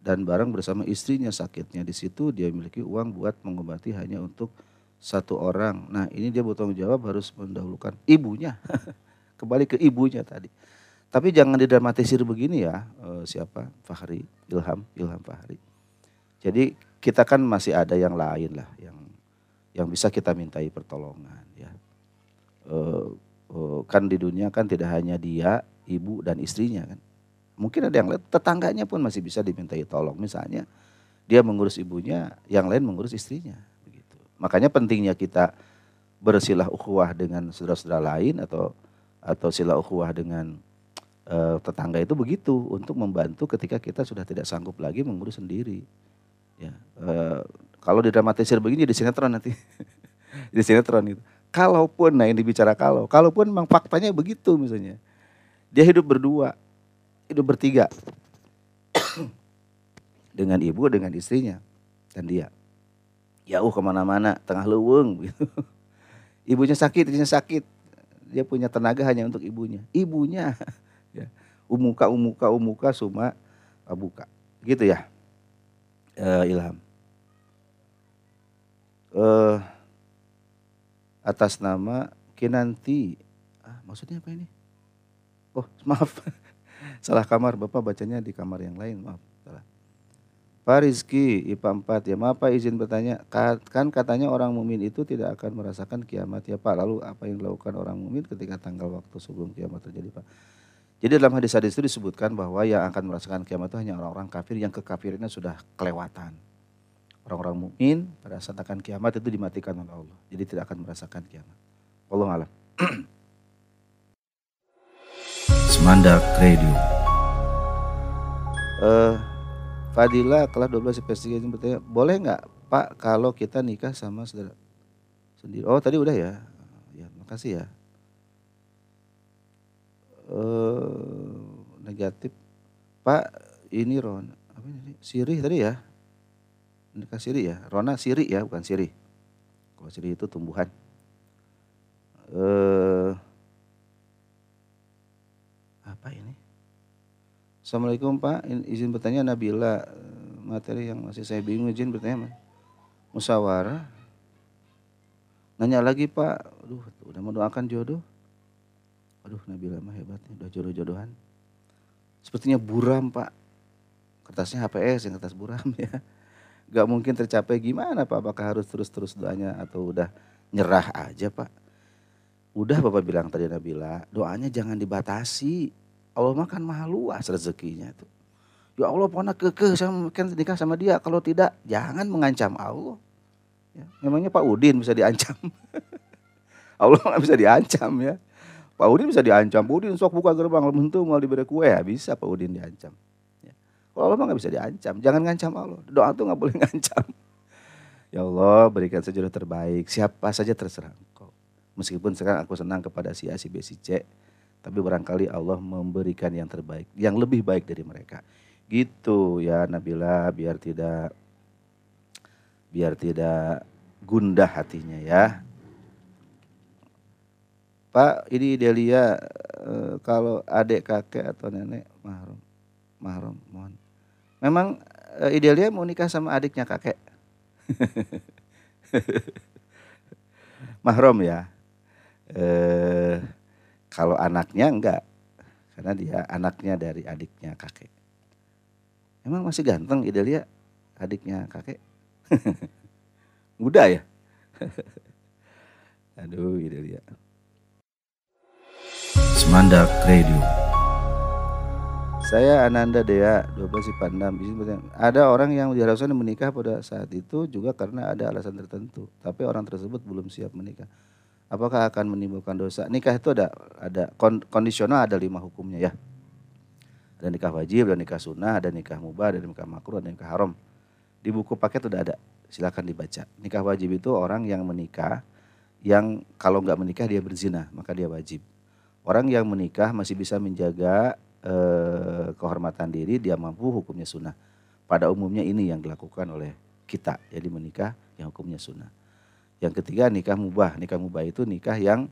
Speaker 2: dan bareng bersama istrinya sakitnya di situ dia memiliki uang buat mengobati hanya untuk satu orang. Nah ini dia bertanggung jawab harus mendahulukan ibunya. Kembali ke ibunya tadi. Tapi jangan didramatisir begini ya, uh, siapa? Fahri, Ilham, Ilham Fahri. Jadi kita kan masih ada yang lain lah yang yang bisa kita mintai pertolongan ya. Uh, uh, kan di dunia kan tidak hanya dia, ibu dan istrinya kan. Mungkin ada yang lain, tetangganya pun masih bisa dimintai tolong. Misalnya dia mengurus ibunya, yang lain mengurus istrinya. Begitu. Makanya pentingnya kita bersilah ukhuwah dengan saudara-saudara lain atau atau silah ukhuwah dengan uh, tetangga itu begitu untuk membantu ketika kita sudah tidak sanggup lagi mengurus sendiri. Ya, uh, kalau didramatisir begini di sinetron nanti, di sinetron itu. Kalaupun, nah ini bicara kalau, kalaupun memang faktanya begitu misalnya, dia hidup berdua, hidup bertiga, dengan ibu, dengan istrinya, dan dia. Jauh ke mana-mana, tengah leweng gitu. Ibunya sakit, istrinya sakit. Dia punya tenaga hanya untuk ibunya. Ibunya ya. Umuka umuka umuka suma abuka. Gitu ya. Uh, Ilham. Uh, atas nama Kinanti. Ah, maksudnya apa ini? Oh, maaf. Salah kamar, Bapak bacanya di kamar yang lain, maaf. Salah. Pak Rizky, IPA 4 ya. Maaf Pak izin bertanya, kan katanya orang mumin itu tidak akan merasakan kiamat ya Pak. Lalu apa yang dilakukan orang mumin ketika tanggal waktu sebelum kiamat terjadi Pak? Jadi dalam hadis-hadis itu disebutkan bahwa yang akan merasakan kiamat itu hanya orang-orang kafir yang kekafirannya sudah kelewatan. Orang-orang mukmin pada saat akan kiamat itu dimatikan oleh Allah. Jadi tidak akan merasakan kiamat. Allah alam.
Speaker 1: Semandak Radio.
Speaker 2: Uh, Fadila kelas 12 investigasi bertanya, boleh nggak Pak kalau kita nikah sama saudara sendiri? Oh tadi udah ya. Ya, makasih ya eh, negatif. Pak ini Ron apa ini? Sirih tadi ya? Nikah sirih ya? Rona sirih ya bukan sirih kalau sirih itu tumbuhan. Eh apa ini? Assalamualaikum Pak. Izin bertanya Nabila. Materi yang masih saya bingung izin bertanya musyawarah nanya lagi Pak. Aduh udah doakan jodoh aduh Nabila mah hebatnya udah jodoh-jodohan sepertinya buram Pak kertasnya HPS yang kertas buram ya gak mungkin tercapai gimana Pak apakah harus terus-terus doanya atau udah nyerah aja Pak udah Bapak bilang tadi Nabila doanya jangan dibatasi Allah makan maha luas rezekinya tuh Ya Allah pernah kekeh sama kan nikah sama dia. Kalau tidak jangan mengancam Allah. Ya, memangnya Pak Udin bisa diancam. Allah nggak bisa diancam ya. Pak Udin bisa diancam. Pak Udin sok buka gerbang bentuk mau diberi kue ya bisa Pak Udin diancam. Ya. Kalau Allah nggak bisa diancam. Jangan ngancam Allah. Doa tuh nggak boleh ngancam. Ya Allah berikan sejodoh terbaik. Siapa saja terserah engkau. Meskipun sekarang aku senang kepada si A, si B, si C. Tapi barangkali Allah memberikan yang terbaik. Yang lebih baik dari mereka. Gitu ya Nabila biar tidak biar tidak gundah hatinya ya. Pak, ini Delia e, kalau adik kakek atau nenek mahrum, mahrum mohon. Memang e, Idelia mau nikah sama adiknya kakek. mahrum ya. E, kalau anaknya enggak, karena dia anaknya dari adiknya kakek. Emang masih ganteng Idelia adiknya kakek? Muda ya? Aduh Idelia.
Speaker 1: Semandak Radio.
Speaker 2: Saya Ananda Dea, 12 Pandam. Ada orang yang diharuskan menikah pada saat itu juga karena ada alasan tertentu. Tapi orang tersebut belum siap menikah. Apakah akan menimbulkan dosa? Nikah itu ada ada kondisional ada lima hukumnya ya. Ada nikah wajib, ada nikah sunnah, ada nikah mubah, ada nikah makruh, ada nikah haram. Di buku paket sudah ada, silakan dibaca. Nikah wajib itu orang yang menikah, yang kalau nggak menikah dia berzina, maka dia wajib. Orang yang menikah masih bisa menjaga eh, kehormatan diri, dia mampu hukumnya sunnah. Pada umumnya ini yang dilakukan oleh kita, jadi menikah yang hukumnya sunnah. Yang ketiga nikah mubah, nikah mubah itu nikah yang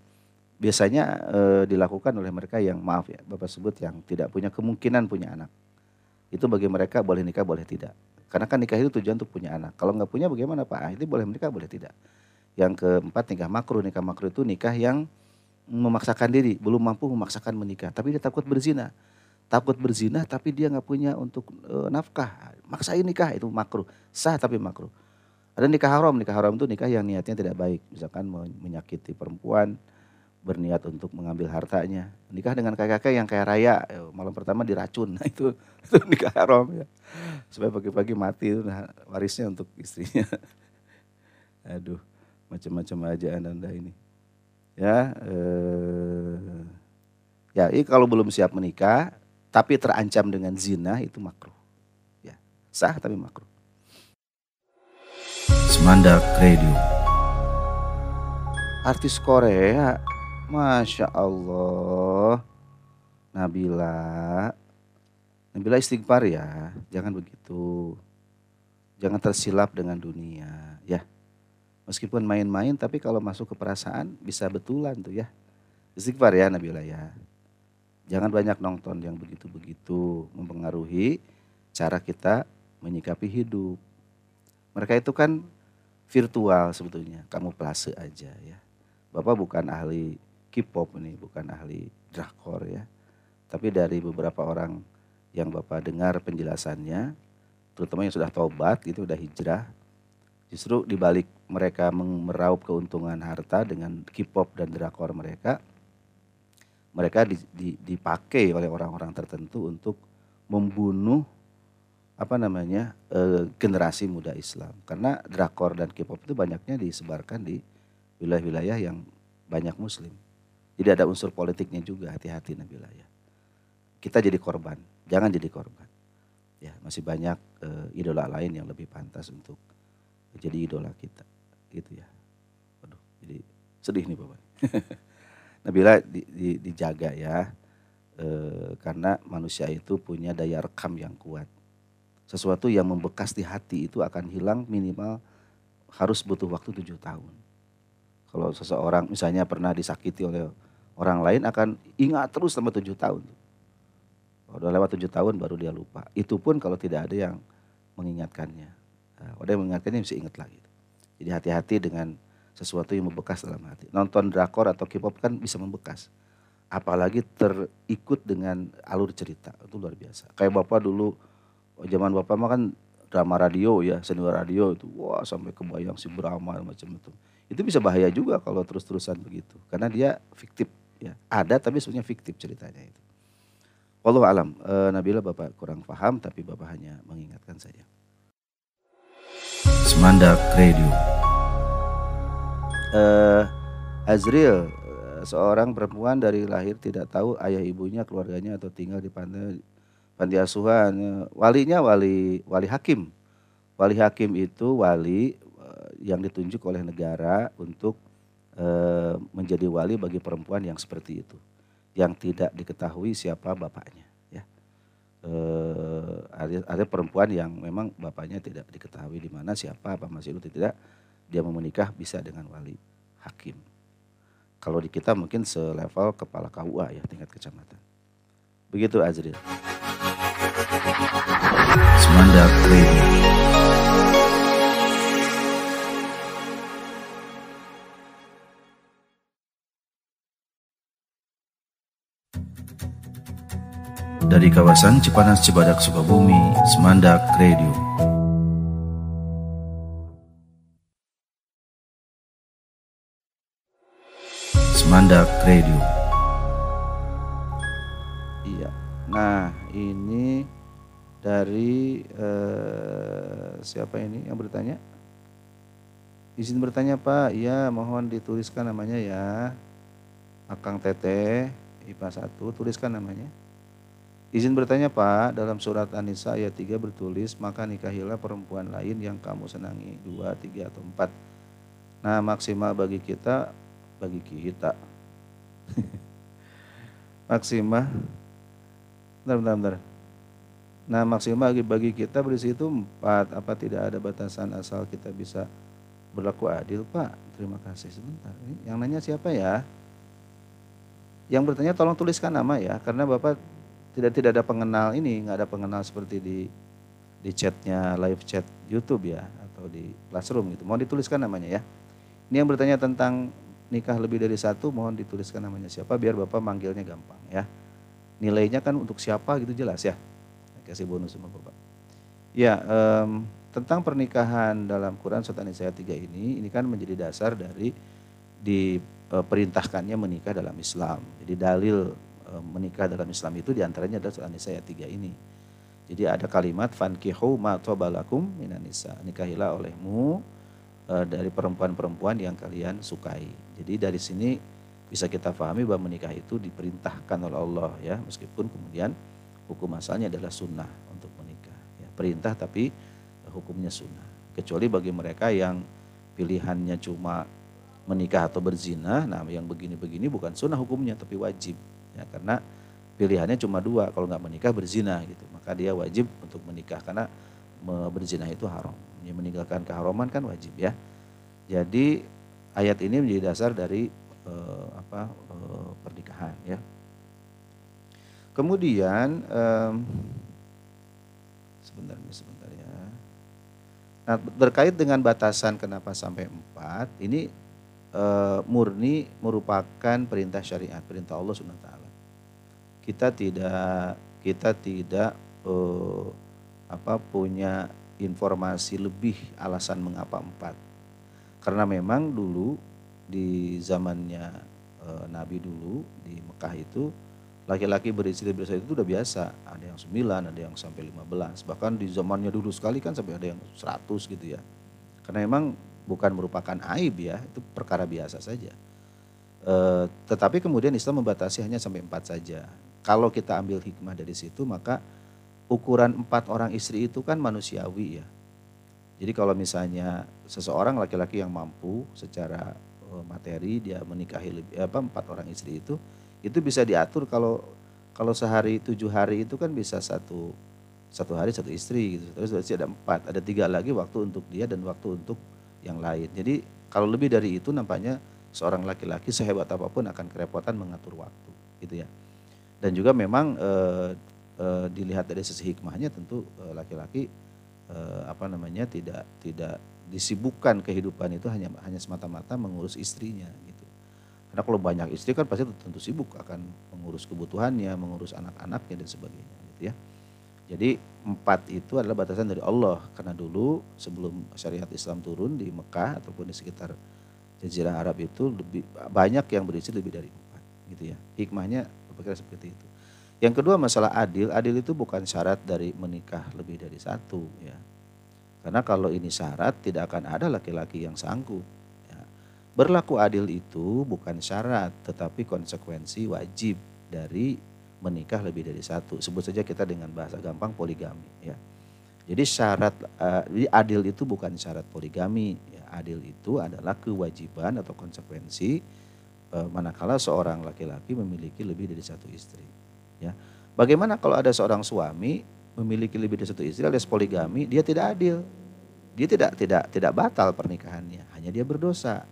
Speaker 2: biasanya e, dilakukan oleh mereka yang maaf ya Bapak sebut yang tidak punya kemungkinan punya anak. Itu bagi mereka boleh nikah boleh tidak. Karena kan nikah itu tujuan untuk punya anak. Kalau nggak punya bagaimana Pak? Ah, itu boleh menikah boleh tidak. Yang keempat nikah makruh. Nikah makruh itu nikah yang memaksakan diri, belum mampu memaksakan menikah, tapi dia takut berzina. Takut berzina tapi dia nggak punya untuk e, nafkah. Maksain nikah itu makruh. Sah tapi makruh. Ada nikah haram, nikah haram itu nikah yang niatnya tidak baik. Misalkan menyakiti perempuan, berniat untuk mengambil hartanya. Nikah dengan kakek-kakek yang kayak raya, ya, malam pertama diracun. Nah itu, itu nikah haram ya. Supaya pagi-pagi mati itu nah, warisnya untuk istrinya. Aduh, macam-macam aja anda ini. Ya, eh, ya ini kalau belum siap menikah, tapi terancam dengan zina itu makruh. Ya, sah tapi makruh.
Speaker 1: Semandak Radio.
Speaker 2: Artis Korea Masya Allah. Nabila. Nabila istighfar ya. Jangan begitu. Jangan tersilap dengan dunia. Ya. Meskipun main-main tapi kalau masuk ke perasaan bisa betulan tuh ya. Istighfar ya Nabila ya. Jangan banyak nonton yang begitu-begitu mempengaruhi cara kita menyikapi hidup. Mereka itu kan virtual sebetulnya, kamu plase aja ya. Bapak bukan ahli K-pop ini bukan ahli drakor ya. Tapi dari beberapa orang yang Bapak dengar penjelasannya, terutama yang sudah taubat gitu, sudah hijrah, justru dibalik mereka meraup keuntungan harta dengan K-pop dan drakor mereka, mereka dipakai oleh orang-orang tertentu untuk membunuh apa namanya e, generasi muda Islam karena drakor dan K-pop itu banyaknya disebarkan di wilayah-wilayah yang banyak Muslim. Jadi ada unsur politiknya juga, hati-hati Nabila ya. Kita jadi korban, jangan jadi korban. Ya, masih banyak uh, idola lain yang lebih pantas untuk jadi idola kita. Gitu ya. Waduh, jadi sedih nih Bapak. Nabila di, di, dijaga ya. e, karena manusia itu punya daya rekam yang kuat. Sesuatu yang membekas di hati itu akan hilang minimal harus butuh waktu tujuh tahun. Kalau seseorang misalnya pernah disakiti oleh orang lain akan ingat terus selama tujuh tahun. Udah lewat tujuh tahun baru dia lupa. Itu pun kalau tidak ada yang mengingatkannya. Nah, yang mengingatkannya mesti ingat lagi. Jadi hati-hati dengan sesuatu yang membekas dalam hati. Nonton drakor atau K-pop kan bisa membekas. Apalagi terikut dengan alur cerita. Itu luar biasa. Kayak Bapak dulu, zaman Bapak mah kan drama radio ya, senior radio itu. Wah sampai kebayang si Brahma macam itu. Itu bisa bahaya juga kalau terus-terusan begitu. Karena dia fiktif. ya Ada tapi sebenarnya fiktif ceritanya itu. Wallahu alam, e, Nabila Bapak kurang paham tapi Bapak hanya mengingatkan saja.
Speaker 1: Semandak Radio.
Speaker 2: Uh, Azril seorang perempuan dari lahir tidak tahu ayah ibunya keluarganya atau tinggal di pantai panti asuhan. Walinya wali wali hakim. Wali hakim itu wali uh, yang ditunjuk oleh negara untuk uh, menjadi wali bagi perempuan yang seperti itu. Yang tidak diketahui siapa bapaknya uh, ada, ada perempuan yang memang bapaknya tidak diketahui di mana siapa apa masih itu tidak dia mau menikah bisa dengan wali hakim. Kalau di kita mungkin selevel kepala KUA ya tingkat kecamatan. Begitu Azril.
Speaker 1: Semandak Radio. Dari kawasan Cipanas Cibadak Sukabumi, Semandak Radio. Mandak Radio.
Speaker 2: Iya. Nah, ini dari uh, siapa ini yang bertanya? Izin bertanya Pak, iya mohon dituliskan namanya ya. Akang Tete, IPA 1, tuliskan namanya. Izin bertanya Pak, dalam surat An-Nisa ayat 3 bertulis, maka nikahilah perempuan lain yang kamu senangi, dua, tiga, atau empat. Nah maksimal bagi kita bagi kita. maksimal, bentar, bentar, bentar. Nah maksimal bagi, bagi kita berisi itu empat, apa tidak ada batasan asal kita bisa berlaku adil Pak? Terima kasih sebentar. Yang nanya siapa ya? Yang bertanya tolong tuliskan nama ya, karena Bapak tidak tidak ada pengenal ini, nggak ada pengenal seperti di di chatnya live chat YouTube ya atau di classroom gitu. Mohon dituliskan namanya ya. Ini yang bertanya tentang nikah lebih dari satu mohon dituliskan namanya siapa biar Bapak manggilnya gampang ya. Nilainya kan untuk siapa gitu jelas ya. Kasih bonus sama Bapak. Ya, um, tentang pernikahan dalam Quran surat An-Nisa 3 ini ini kan menjadi dasar dari diperintahkannya e, menikah dalam Islam. Jadi dalil menikah dalam Islam itu di antaranya adalah surat An-Nisa 3 ini. Jadi ada kalimat fankihu ma tobalakum minan nisa. Nikahilah olehmu uh, dari perempuan-perempuan yang kalian sukai. Jadi dari sini bisa kita pahami bahwa menikah itu diperintahkan oleh Allah ya, meskipun kemudian hukum asalnya adalah sunnah untuk menikah. Ya, perintah tapi hukumnya sunnah. Kecuali bagi mereka yang pilihannya cuma menikah atau berzina, nah yang begini-begini bukan sunnah hukumnya tapi wajib ya karena pilihannya cuma dua kalau nggak menikah berzina gitu maka dia wajib untuk menikah karena berzina itu haram ya, meninggalkan keharaman kan wajib ya. Jadi ayat ini menjadi dasar dari uh, apa uh, pernikahan ya. Kemudian um, sebentar sebentar ya. Nah, berkait dengan batasan kenapa sampai empat, ini uh, murni merupakan perintah syariat, perintah Allah taala. Kita tidak kita tidak uh, apa punya informasi lebih alasan mengapa empat. Karena memang dulu di zamannya e, Nabi dulu di Mekah itu laki-laki beristri bersatu itu udah biasa. Ada yang sembilan, ada yang sampai lima belas. Bahkan di zamannya dulu sekali kan sampai ada yang seratus gitu ya. Karena memang bukan merupakan aib ya, itu perkara biasa saja. E, tetapi kemudian Islam membatasi hanya sampai empat saja. Kalau kita ambil hikmah dari situ maka ukuran empat orang istri itu kan manusiawi ya. Jadi kalau misalnya seseorang laki-laki yang mampu secara eh, materi dia menikahi lebih, apa empat orang istri itu itu bisa diatur kalau kalau sehari tujuh hari itu kan bisa satu satu hari satu istri gitu. Terus berarti ada empat, ada tiga lagi waktu untuk dia dan waktu untuk yang lain. Jadi kalau lebih dari itu nampaknya seorang laki-laki sehebat apa pun akan kerepotan mengatur waktu, gitu ya. Dan juga memang e, e, dilihat dari sisi hikmahnya tentu eh, laki-laki e, apa namanya tidak tidak disibukkan kehidupan itu hanya hanya semata-mata mengurus istrinya gitu. Karena kalau banyak istri kan pasti tentu sibuk akan mengurus kebutuhannya, mengurus anak-anaknya dan sebagainya gitu ya. Jadi empat itu adalah batasan dari Allah karena dulu sebelum syariat Islam turun di Mekah ataupun di sekitar Jazirah Arab itu lebih banyak yang berisi lebih dari empat gitu ya. Hikmahnya berpikir seperti itu. Yang kedua masalah adil, adil itu bukan syarat dari menikah lebih dari satu ya. Karena kalau ini syarat tidak akan ada laki-laki yang sanggup. Ya. Berlaku adil itu bukan syarat tetapi konsekuensi wajib dari menikah lebih dari satu. Sebut saja kita dengan bahasa gampang poligami ya. Jadi syarat uh, jadi adil itu bukan syarat poligami, ya. Adil itu adalah kewajiban atau konsekuensi manakala seorang laki-laki memiliki lebih dari satu istri, ya. Bagaimana kalau ada seorang suami memiliki lebih dari satu istri alias poligami, dia tidak adil. Dia tidak tidak tidak batal pernikahannya, hanya dia berdosa.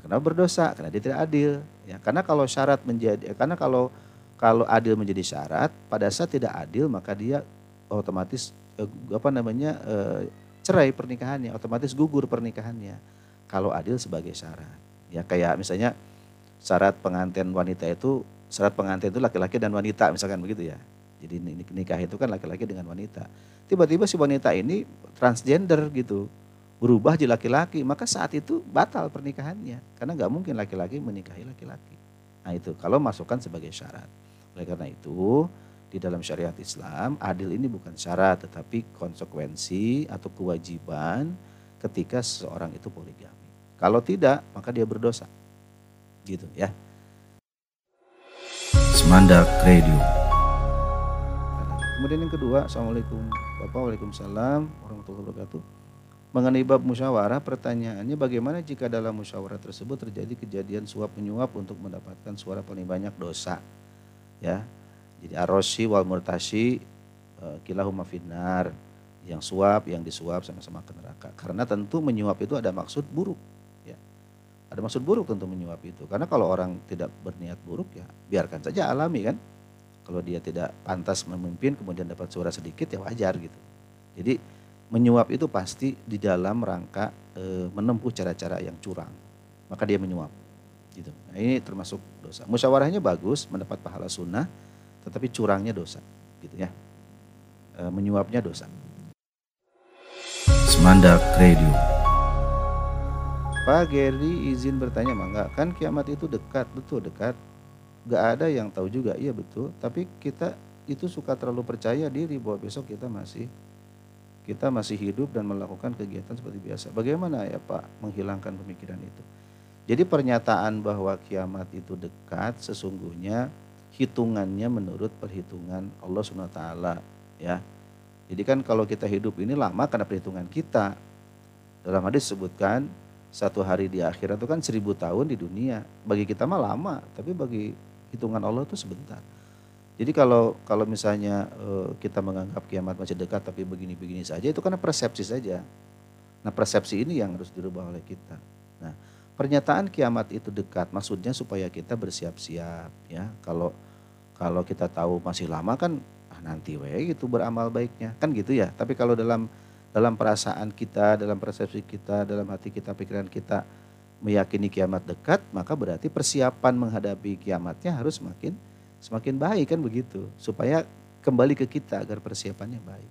Speaker 2: Kenapa berdosa? Karena dia tidak adil. Ya, karena kalau syarat menjadi, karena kalau kalau adil menjadi syarat, pada saat tidak adil maka dia otomatis eh, apa namanya eh, cerai pernikahannya, otomatis gugur pernikahannya. Kalau adil sebagai syarat, ya kayak misalnya syarat pengantin wanita itu syarat pengantin itu laki-laki dan wanita misalkan begitu ya. Jadi nikah itu kan laki-laki dengan wanita. Tiba-tiba si wanita ini transgender gitu, berubah jadi laki-laki, maka saat itu batal pernikahannya karena nggak mungkin laki-laki menikahi laki-laki. Nah itu kalau masukkan sebagai syarat. Oleh karena itu, di dalam syariat Islam, adil ini bukan syarat tetapi konsekuensi atau kewajiban ketika seseorang itu poligami. Kalau tidak, maka dia berdosa. Gitu ya.
Speaker 1: Semandak Radio.
Speaker 2: Kemudian yang kedua, Assalamualaikum Bapak, Waalaikumsalam warahmatullahi wabarakatuh. Mengenai bab musyawarah, pertanyaannya bagaimana jika dalam musyawarah tersebut terjadi kejadian suap menyuap untuk mendapatkan suara paling banyak dosa? ya jadi arosi wal murtasi uh, kilahuma finnar yang suap yang disuap sama-sama ke neraka karena tentu menyuap itu ada maksud buruk ada maksud buruk tentu menyuap itu karena kalau orang tidak berniat buruk ya biarkan saja alami kan kalau dia tidak pantas memimpin kemudian dapat suara sedikit ya wajar gitu jadi menyuap itu pasti di dalam rangka e, menempuh cara-cara yang curang maka dia menyuap Gitu. Nah, ini termasuk dosa. Musyawarahnya bagus, mendapat pahala sunnah, tetapi curangnya dosa. Gitu ya. E, menyuapnya dosa.
Speaker 1: Semandak Radio.
Speaker 2: Pak Geri izin bertanya mangga, kan kiamat itu dekat, betul dekat. Gak ada yang tahu juga, iya betul. Tapi kita itu suka terlalu percaya diri bahwa besok kita masih kita masih hidup dan melakukan kegiatan seperti biasa. Bagaimana ya Pak menghilangkan pemikiran itu? Jadi pernyataan bahwa kiamat itu dekat sesungguhnya hitungannya menurut perhitungan Allah SWT ya. Jadi kan kalau kita hidup ini lama karena perhitungan kita. Dalam hadis disebutkan satu hari di akhirat itu kan seribu tahun di dunia. Bagi kita mah lama, tapi bagi hitungan Allah itu sebentar. Jadi kalau kalau misalnya eh, kita menganggap kiamat masih dekat tapi begini-begini saja itu karena persepsi saja. Nah persepsi ini yang harus dirubah oleh kita. Nah Pernyataan kiamat itu dekat, maksudnya supaya kita bersiap-siap ya. Kalau kalau kita tahu masih lama kan ah, nanti we itu beramal baiknya kan gitu ya. Tapi kalau dalam dalam perasaan kita, dalam persepsi kita, dalam hati kita, pikiran kita meyakini kiamat dekat, maka berarti persiapan menghadapi kiamatnya harus semakin semakin baik kan begitu. Supaya kembali ke kita agar persiapannya baik.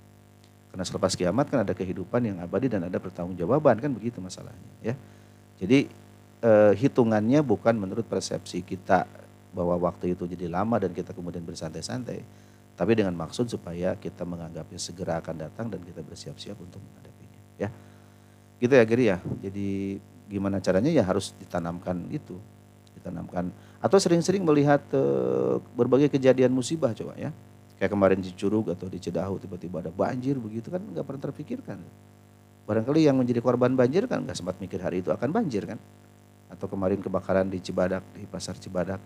Speaker 2: Karena selepas kiamat kan ada kehidupan yang abadi dan ada pertanggungjawaban kan begitu masalahnya ya. Jadi eh, hitungannya bukan menurut persepsi kita bahwa waktu itu jadi lama dan kita kemudian bersantai-santai, tapi dengan maksud supaya kita menganggapnya segera akan datang dan kita bersiap-siap untuk menghadapinya. Ya, gitu ya Giri ya. Jadi gimana caranya ya harus ditanamkan itu, ditanamkan atau sering-sering melihat eh, berbagai kejadian musibah coba ya. Kayak kemarin di Curug atau di Cedahu tiba-tiba ada banjir begitu kan nggak pernah terpikirkan. Barangkali yang menjadi korban banjir kan nggak sempat mikir hari itu akan banjir kan atau kemarin kebakaran di Cibadak di pasar Cibadak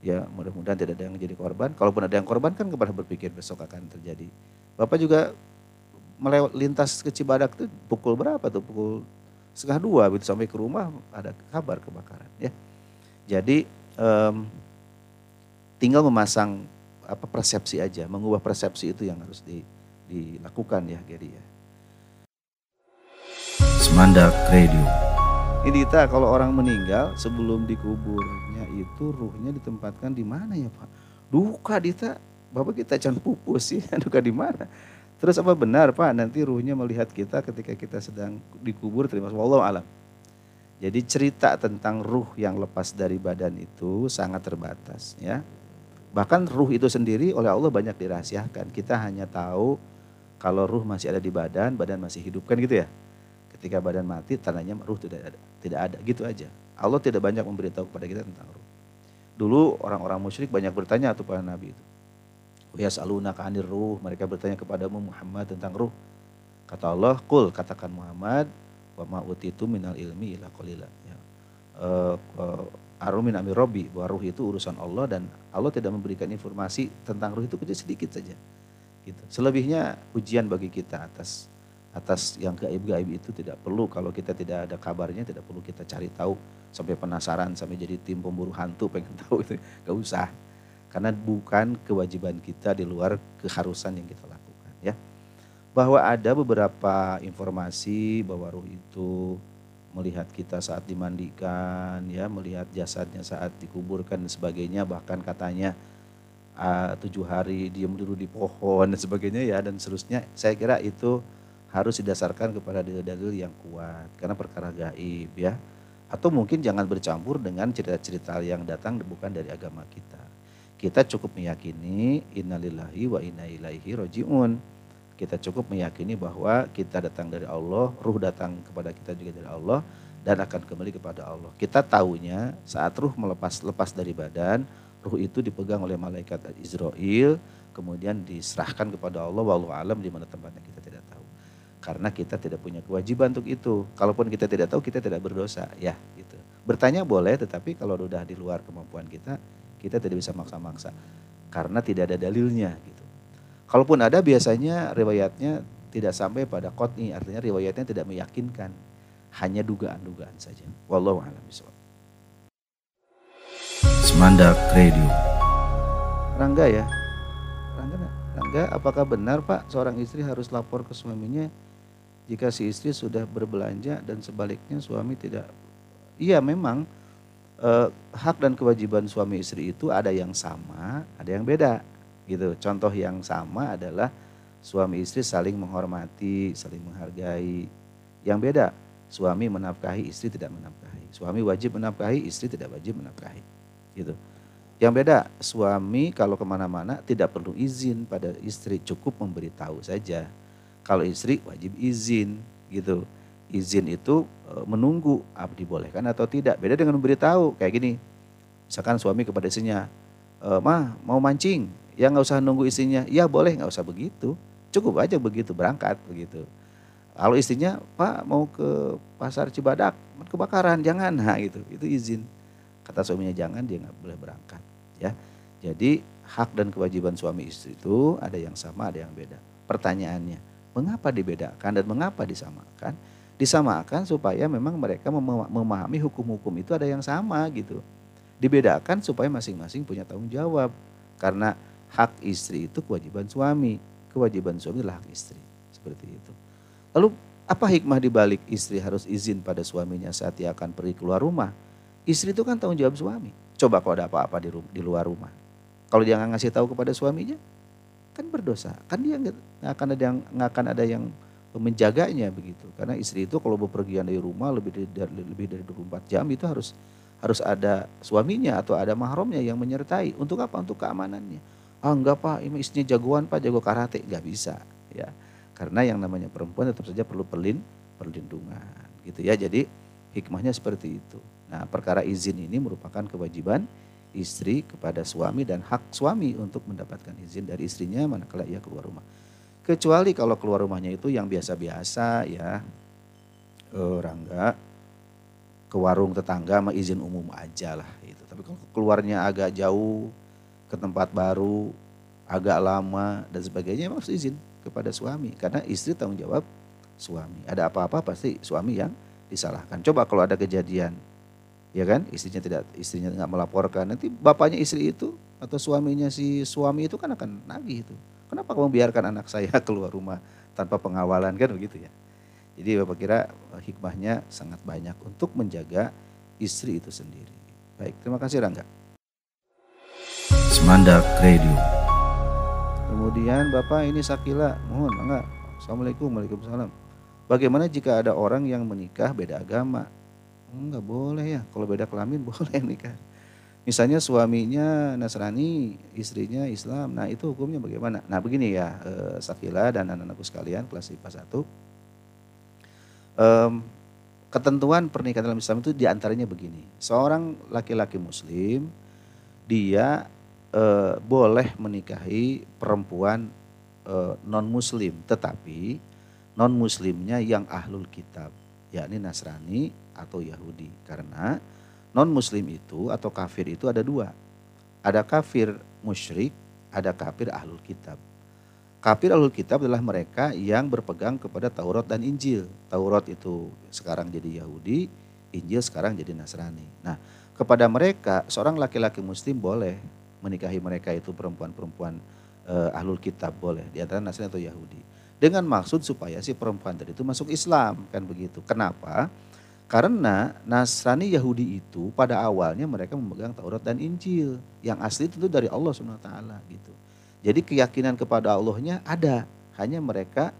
Speaker 2: Ya mudah-mudahan tidak ada yang jadi korban. Kalaupun ada yang korban kan kepada berpikir besok akan terjadi. Bapak juga melewat lintas ke Cibadak itu pukul berapa tuh? Pukul setengah dua begitu sampai ke rumah ada kabar kebakaran ya. Jadi um, tinggal memasang apa persepsi aja, mengubah persepsi itu yang harus di, dilakukan ya Gary ya.
Speaker 1: Semandak Radio.
Speaker 2: Ini kita kalau orang meninggal sebelum dikuburnya itu ruhnya ditempatkan di mana ya Pak? Duka Dita, Bapak kita can pupus sih, duka di mana? Terus apa benar Pak nanti ruhnya melihat kita ketika kita sedang dikubur terima kasih Allah alam. Jadi cerita tentang ruh yang lepas dari badan itu sangat terbatas ya. Bahkan ruh itu sendiri oleh Allah banyak dirahasiakan. Kita hanya tahu kalau ruh masih ada di badan, badan masih hidup kan gitu ya. Ketika badan mati tandanya ruh tidak ada, tidak ada gitu aja. Allah tidak banyak memberitahu kepada kita tentang ruh. Dulu orang-orang musyrik banyak bertanya tuh pada Nabi itu. Yas'aluna ka'anir ruh. Mereka bertanya kepadamu Muhammad tentang ruh. Kata Allah, kul katakan Muhammad, wa ma utitu minal ilmi ila qalila. Ya. Uh, uh, Arumin amir robi, bahwa ruh itu urusan Allah dan Allah tidak memberikan informasi tentang ruh itu kecil sedikit saja. Gitu. Selebihnya ujian bagi kita atas atas yang gaib-gaib itu tidak perlu. Kalau kita tidak ada kabarnya tidak perlu kita cari tahu. Sampai penasaran sampai jadi tim pemburu hantu pengen tahu itu. Gak usah. Karena bukan kewajiban kita di luar keharusan yang kita lakukan ya. Bahwa ada beberapa informasi bahwa ruh itu melihat kita saat dimandikan ya, melihat jasadnya saat dikuburkan dan sebagainya. Bahkan katanya uh, tujuh hari diam dulu di pohon dan sebagainya ya. Dan seterusnya. Saya kira itu harus didasarkan kepada dalil-dalil yang kuat karena perkara gaib ya atau mungkin jangan bercampur dengan cerita-cerita yang datang bukan dari agama kita kita cukup meyakini innalillahi wa inna ilaihi rojiun. Kita cukup meyakini bahwa kita datang dari Allah, ruh datang kepada kita juga dari Allah dan akan kembali kepada Allah. Kita tahunya saat ruh melepas lepas dari badan, ruh itu dipegang oleh malaikat Israel, kemudian diserahkan kepada Allah wallahu alam di mana tempatnya kita tidak. Karena kita tidak punya kewajiban untuk itu. Kalaupun kita tidak tahu, kita tidak berdosa, ya gitu. Bertanya boleh, tetapi kalau sudah di luar kemampuan kita, kita tidak bisa maksa-maksa karena tidak ada dalilnya gitu. Kalaupun ada biasanya riwayatnya tidak sampai pada kotni, artinya riwayatnya tidak meyakinkan, hanya dugaan-dugaan saja. Wallahu a'lam bishawab.
Speaker 1: Semandak Radio.
Speaker 2: Rangga ya, Rangga, Rangga, apakah benar Pak seorang istri harus lapor ke suaminya jika si istri sudah berbelanja dan sebaliknya suami tidak? Iya memang eh, hak dan kewajiban suami istri itu ada yang sama, ada yang beda. Gitu. Contoh yang sama adalah suami istri saling menghormati, saling menghargai. Yang beda, suami menafkahi, istri tidak menafkahi. Suami wajib menafkahi, istri tidak wajib menafkahi. Gitu. Yang beda, suami kalau ke mana-mana tidak perlu izin pada istri, cukup memberitahu saja. Kalau istri wajib izin gitu izin itu e, menunggu dibolehkan atau tidak. Beda dengan memberitahu kayak gini. Misalkan suami kepada istrinya, e, mah mau mancing, ya nggak usah nunggu istrinya. Ya boleh nggak usah begitu, cukup aja begitu berangkat begitu. Kalau istrinya, Pak mau ke pasar Cibadak, kebakaran, jangan, nah gitu, itu izin. Kata suaminya jangan, dia nggak boleh berangkat. Ya, jadi hak dan kewajiban suami istri itu ada yang sama, ada yang beda. Pertanyaannya, mengapa dibedakan dan mengapa disamakan? disamakan supaya memang mereka memahami hukum-hukum itu ada yang sama gitu. Dibedakan supaya masing-masing punya tanggung jawab. Karena hak istri itu kewajiban suami, kewajiban suami adalah hak istri. Seperti itu. Lalu apa hikmah dibalik istri harus izin pada suaminya saat dia akan pergi keluar rumah? Istri itu kan tanggung jawab suami. Coba kalau ada apa-apa di, di luar rumah. Kalau dia nggak ngasih tahu kepada suaminya, kan berdosa. Kan dia nggak akan ada yang nggak akan ada yang menjaganya begitu. Karena istri itu kalau bepergian dari rumah lebih dari lebih dari 24 jam itu harus harus ada suaminya atau ada mahramnya yang menyertai. Untuk apa? Untuk keamanannya. Ah enggak Pak, ini istrinya jagoan Pak, jago karate. Enggak bisa ya. Karena yang namanya perempuan tetap saja perlu pelin perlindungan gitu ya. Jadi hikmahnya seperti itu. Nah, perkara izin ini merupakan kewajiban istri kepada suami dan hak suami untuk mendapatkan izin dari istrinya manakala ia keluar rumah. Kecuali kalau keluar rumahnya itu yang biasa-biasa ya, eh, Rangga, ke warung tetangga sama izin umum aja lah itu. Tapi kalau keluarnya agak jauh ke tempat baru, agak lama dan sebagainya harus izin kepada suami karena istri tanggung jawab suami. Ada apa-apa pasti suami yang disalahkan. Coba kalau ada kejadian ya kan? Istrinya tidak istrinya nggak melaporkan. Nanti bapaknya istri itu atau suaminya si suami itu kan akan nagih itu. Kenapa kamu biarkan anak saya keluar rumah tanpa pengawalan? Kan begitu ya. Jadi bapak kira eh, hikmahnya sangat banyak untuk menjaga istri itu sendiri. Baik terima kasih Rangga.
Speaker 1: Semandak Radio.
Speaker 2: Kemudian bapak ini Sakila. Mohon enggak Assalamualaikum Waalaikumsalam. Bagaimana jika ada orang yang menikah beda agama Enggak boleh ya, kalau beda kelamin boleh nikah. Misalnya suaminya Nasrani, istrinya Islam, nah itu hukumnya bagaimana? Nah begini ya, eh, Sakila dan anak-anakku sekalian kelas IPA 1. Um, ketentuan pernikahan dalam Islam itu di antaranya begini. Seorang laki-laki muslim, dia eh, boleh menikahi perempuan eh, non-muslim, tetapi non-muslimnya yang ahlul kitab, yakni Nasrani atau Yahudi. Karena non muslim itu atau kafir itu ada dua. Ada kafir musyrik, ada kafir ahlul kitab. Kafir ahlul kitab adalah mereka yang berpegang kepada Taurat dan Injil. Taurat itu sekarang jadi Yahudi, Injil sekarang jadi Nasrani. Nah, kepada mereka seorang laki-laki muslim boleh menikahi mereka itu perempuan-perempuan eh, ahlul kitab boleh di antara Nasrani atau Yahudi. Dengan maksud supaya si perempuan tadi itu masuk Islam kan begitu. Kenapa? Karena Nasrani Yahudi itu pada awalnya mereka memegang Taurat dan Injil yang asli tentu dari Allah SWT gitu. Jadi keyakinan kepada Allahnya ada, hanya mereka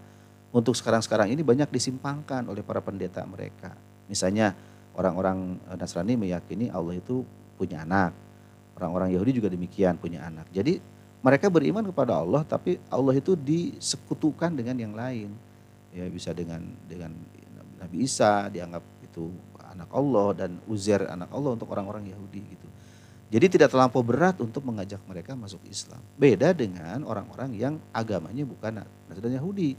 Speaker 2: untuk sekarang-sekarang ini banyak disimpangkan oleh para pendeta mereka. Misalnya orang-orang Nasrani meyakini Allah itu punya anak. Orang-orang Yahudi juga demikian punya anak. Jadi mereka beriman kepada Allah tapi Allah itu disekutukan dengan yang lain. Ya bisa dengan dengan Nabi Isa dianggap itu anak Allah dan Uzair anak Allah untuk orang-orang Yahudi gitu. Jadi tidak terlampau berat untuk mengajak mereka masuk Islam. Beda dengan orang-orang yang agamanya bukan Nasrani Yahudi,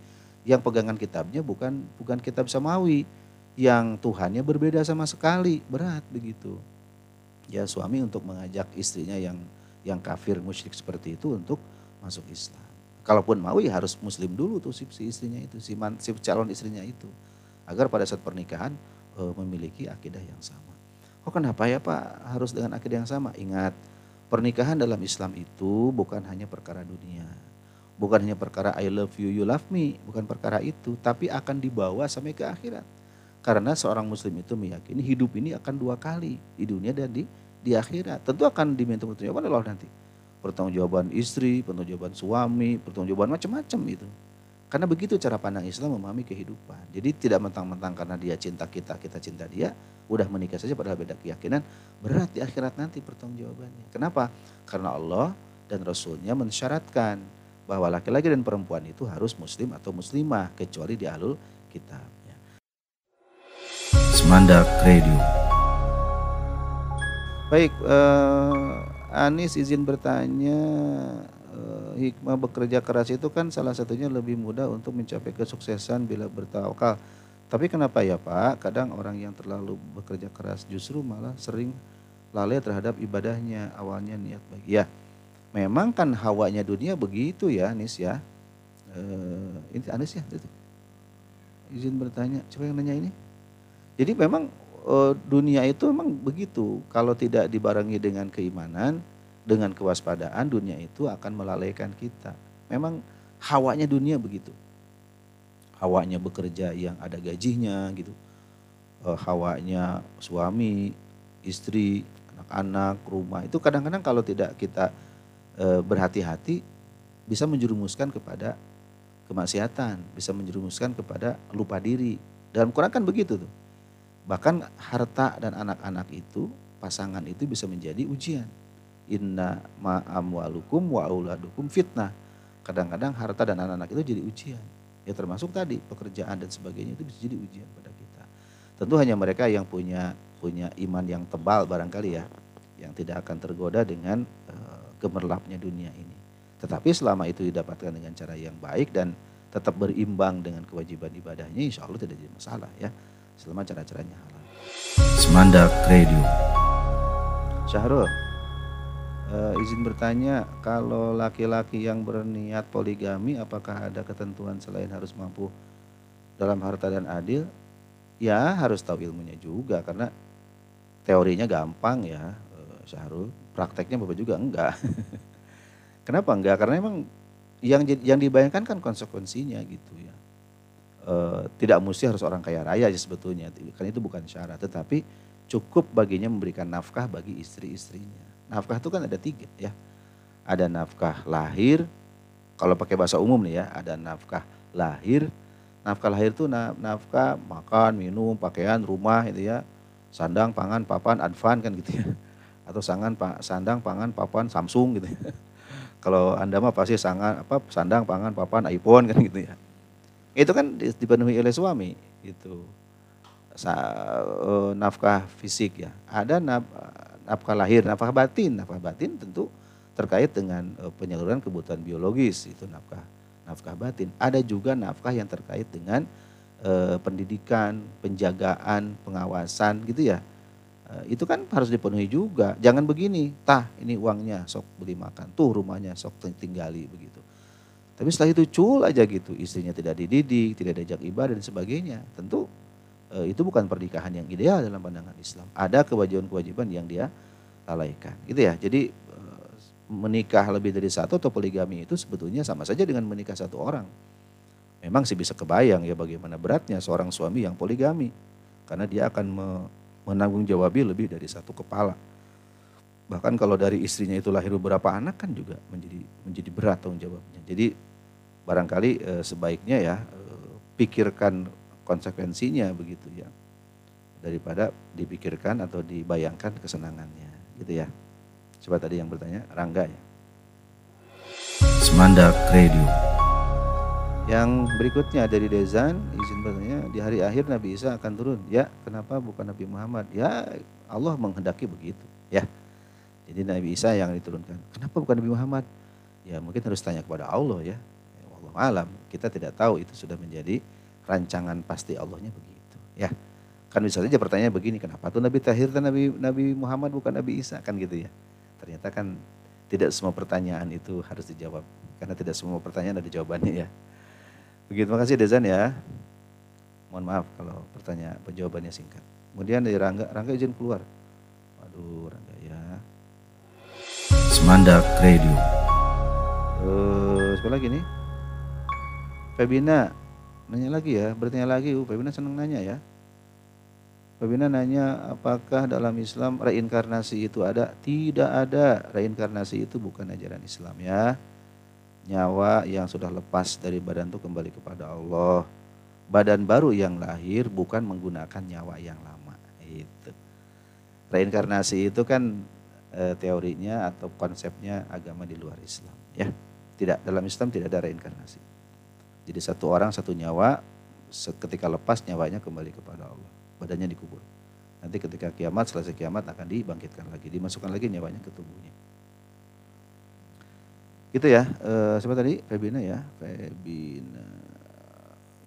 Speaker 2: yang pegangan kitabnya bukan bukan kitab Samawi, yang Tuhannya berbeda sama sekali, berat begitu. Ya suami untuk mengajak istrinya yang yang kafir musyrik seperti itu untuk masuk Islam. Kalaupun mau ya harus muslim dulu tuh si, si istrinya itu, si, man, si calon istrinya itu. Agar pada saat pernikahan uh, memiliki akidah yang sama. Oh kenapa ya Pak harus dengan akidah yang sama? Ingat, pernikahan dalam Islam itu bukan hanya perkara dunia. Bukan hanya perkara I love you, you love me. Bukan perkara itu, tapi akan dibawa sampai ke akhirat. Karena seorang muslim itu meyakini hidup ini akan dua kali. Di dunia dan di, di akhirat. Tentu akan diminta pertanggungjawaban Allah nanti. Pertanggungjawaban istri, pertanggungjawaban suami, pertanggungjawaban macam-macam itu. Karena begitu cara pandang Islam memahami kehidupan. Jadi tidak mentang-mentang karena dia cinta kita, kita cinta dia, udah menikah saja padahal beda keyakinan, berat di akhirat nanti pertanggungjawabannya. Kenapa? Karena Allah dan Rasulnya mensyaratkan bahwa laki-laki dan perempuan itu harus muslim atau muslimah kecuali di alul kitab.
Speaker 1: Semandak Radio.
Speaker 2: Baik, uh, Anis izin bertanya hikmah bekerja keras itu kan salah satunya lebih mudah untuk mencapai kesuksesan bila bertawakal. Tapi kenapa ya Pak? Kadang orang yang terlalu bekerja keras justru malah sering lalai terhadap ibadahnya. Awalnya niat baik. Ya, memang kan hawanya dunia begitu ya Anis ya. Uh, ini Anis ya itu. Izin bertanya, coba yang nanya ini. Jadi memang uh, dunia itu memang begitu. Kalau tidak dibarengi dengan keimanan, dengan kewaspadaan dunia itu akan melalaikan kita. Memang hawanya dunia begitu. Hawanya bekerja yang ada gajinya gitu. Uh, hawanya suami, istri, anak-anak, rumah. Itu kadang-kadang kalau tidak kita uh, berhati-hati bisa menjerumuskan kepada kemaksiatan, bisa menjerumuskan kepada lupa diri. Dalam Quran kan begitu tuh. Bahkan harta dan anak-anak itu, pasangan itu bisa menjadi ujian inna ma'amwalukum wa auladukum fitnah. Kadang-kadang harta dan anak-anak itu jadi ujian. Ya termasuk tadi pekerjaan dan sebagainya itu bisa jadi ujian pada kita. Tentu hanya mereka yang punya punya iman yang tebal barangkali ya, yang tidak akan tergoda dengan uh, gemerlapnya dunia ini. Tetapi selama itu didapatkan dengan cara yang baik dan tetap berimbang dengan kewajiban ibadahnya, insya Allah tidak jadi masalah ya. Selama cara-caranya halal.
Speaker 1: Semandak Radio.
Speaker 2: Syahrul, uh, izin bertanya, kalau laki-laki yang berniat poligami, apakah ada ketentuan selain harus mampu dalam harta dan adil? Ya harus tahu ilmunya juga, karena teorinya gampang ya, uh, Syahrul. Prakteknya bapak juga enggak. Kenapa enggak? Karena emang yang yang dibayangkan kan konsekuensinya gitu ya. E, tidak mesti harus orang kaya raya aja sebetulnya, kan itu bukan syarat. Tetapi cukup baginya memberikan nafkah bagi istri-istrinya. Nafkah itu kan ada tiga ya. Ada nafkah lahir, kalau pakai bahasa umum nih ya, ada nafkah lahir. Nafkah lahir itu nafkah makan, minum, pakaian, rumah itu ya. Sandang, pangan, papan, advan kan gitu ya. Atau sangan, sandang, pangan, papan, Samsung gitu ya kalau Anda mah pasti sangat apa sandang, pangan, papan, iPhone kan gitu ya. Itu kan dipenuhi oleh suami itu. Uh, nafkah fisik ya. Ada naf, nafkah lahir, nafkah batin. Nafkah batin tentu terkait dengan uh, penyaluran kebutuhan biologis itu nafkah nafkah batin. Ada juga nafkah yang terkait dengan uh, pendidikan, penjagaan, pengawasan gitu ya Eh, itu kan harus dipenuhi juga. Jangan begini, tah ini uangnya sok beli makan, tuh rumahnya sok tinggali begitu. Tapi setelah itu cul aja gitu, istrinya tidak dididik, tidak diajak ibadah dan sebagainya. Tentu itu bukan pernikahan yang ideal dalam pandangan Islam. Ada kewajiban-kewajiban yang dia lalaikan, gitu ya. Jadi e, menikah lebih dari satu atau poligami itu sebetulnya sama saja dengan menikah satu orang. Memang sih bisa kebayang ya bagaimana beratnya seorang suami yang poligami, karena dia akan me, menanggung jawabi lebih dari satu kepala. Bahkan kalau dari istrinya itu lahir beberapa anak kan juga menjadi menjadi berat tanggung jawabnya. Jadi barangkali e, sebaiknya ya pikirkan konsekuensinya begitu ya daripada dipikirkan atau dibayangkan kesenangannya gitu ya. Coba tadi yang bertanya Rangga ya.
Speaker 1: Semandak Radio.
Speaker 2: Yang berikutnya dari Dezan, izin bertanya, di hari akhir Nabi Isa akan turun. Ya, kenapa bukan Nabi Muhammad? Ya, Allah menghendaki begitu. Ya, jadi Nabi Isa yang diturunkan. Kenapa bukan Nabi Muhammad? Ya, mungkin harus tanya kepada Allah ya. ya Allah alam, kita tidak tahu itu sudah menjadi rancangan pasti Allahnya begitu. Ya, kan bisa saja pertanyaan begini, kenapa tuh Nabi Tahir dan Nabi Nabi Muhammad bukan Nabi Isa kan gitu ya? Ternyata kan tidak semua pertanyaan itu harus dijawab karena tidak semua pertanyaan ada jawabannya ya. Begitu, terima kasih Dezan ya. Mohon maaf kalau pertanyaan jawabannya singkat. Kemudian dari Rangga, Rangga izin keluar. Waduh, Rangga ya.
Speaker 1: Semandak Radio.
Speaker 2: Uh, siapa lagi nih? Febina, nanya lagi ya, bertanya lagi. Uh, Febina senang nanya ya. Febina nanya apakah dalam Islam reinkarnasi itu ada? Tidak ada. Reinkarnasi itu bukan ajaran Islam ya nyawa yang sudah lepas dari badan itu kembali kepada Allah. Badan baru yang lahir bukan menggunakan nyawa yang lama. Itu. Reinkarnasi itu kan e, teorinya atau konsepnya agama di luar Islam, ya. Tidak dalam Islam tidak ada reinkarnasi. Jadi satu orang satu nyawa ketika lepas nyawanya kembali kepada Allah. Badannya dikubur. Nanti ketika kiamat selesai kiamat akan dibangkitkan lagi, dimasukkan lagi nyawanya ke tubuhnya. Gitu ya. Uh, siapa tadi? Febina ya. Febina.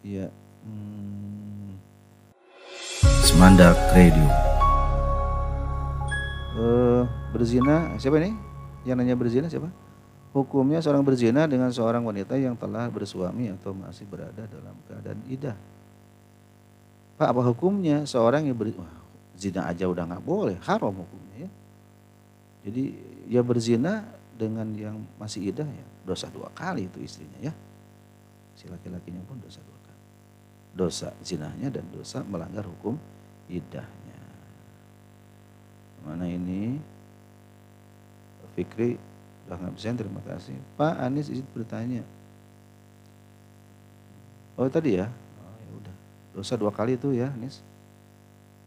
Speaker 2: Iya. Hmm.
Speaker 1: Semandak Radio.
Speaker 2: Uh, berzina, siapa nih? Yang nanya berzina siapa? Hukumnya seorang berzina dengan seorang wanita yang telah bersuami atau masih berada dalam keadaan idah. Pak, apa hukumnya seorang yang ber, wah, zina aja udah nggak boleh, haram hukumnya ya. Jadi ya berzina dengan yang masih idah ya dosa dua kali itu istrinya ya. Si laki-lakinya pun dosa dua kali. Dosa zinahnya dan dosa melanggar hukum idahnya. Mana ini? Fikri bisa terima kasih. Pak Anies izin bertanya. Oh tadi ya? Oh, ya udah. Dosa dua kali itu ya Anies.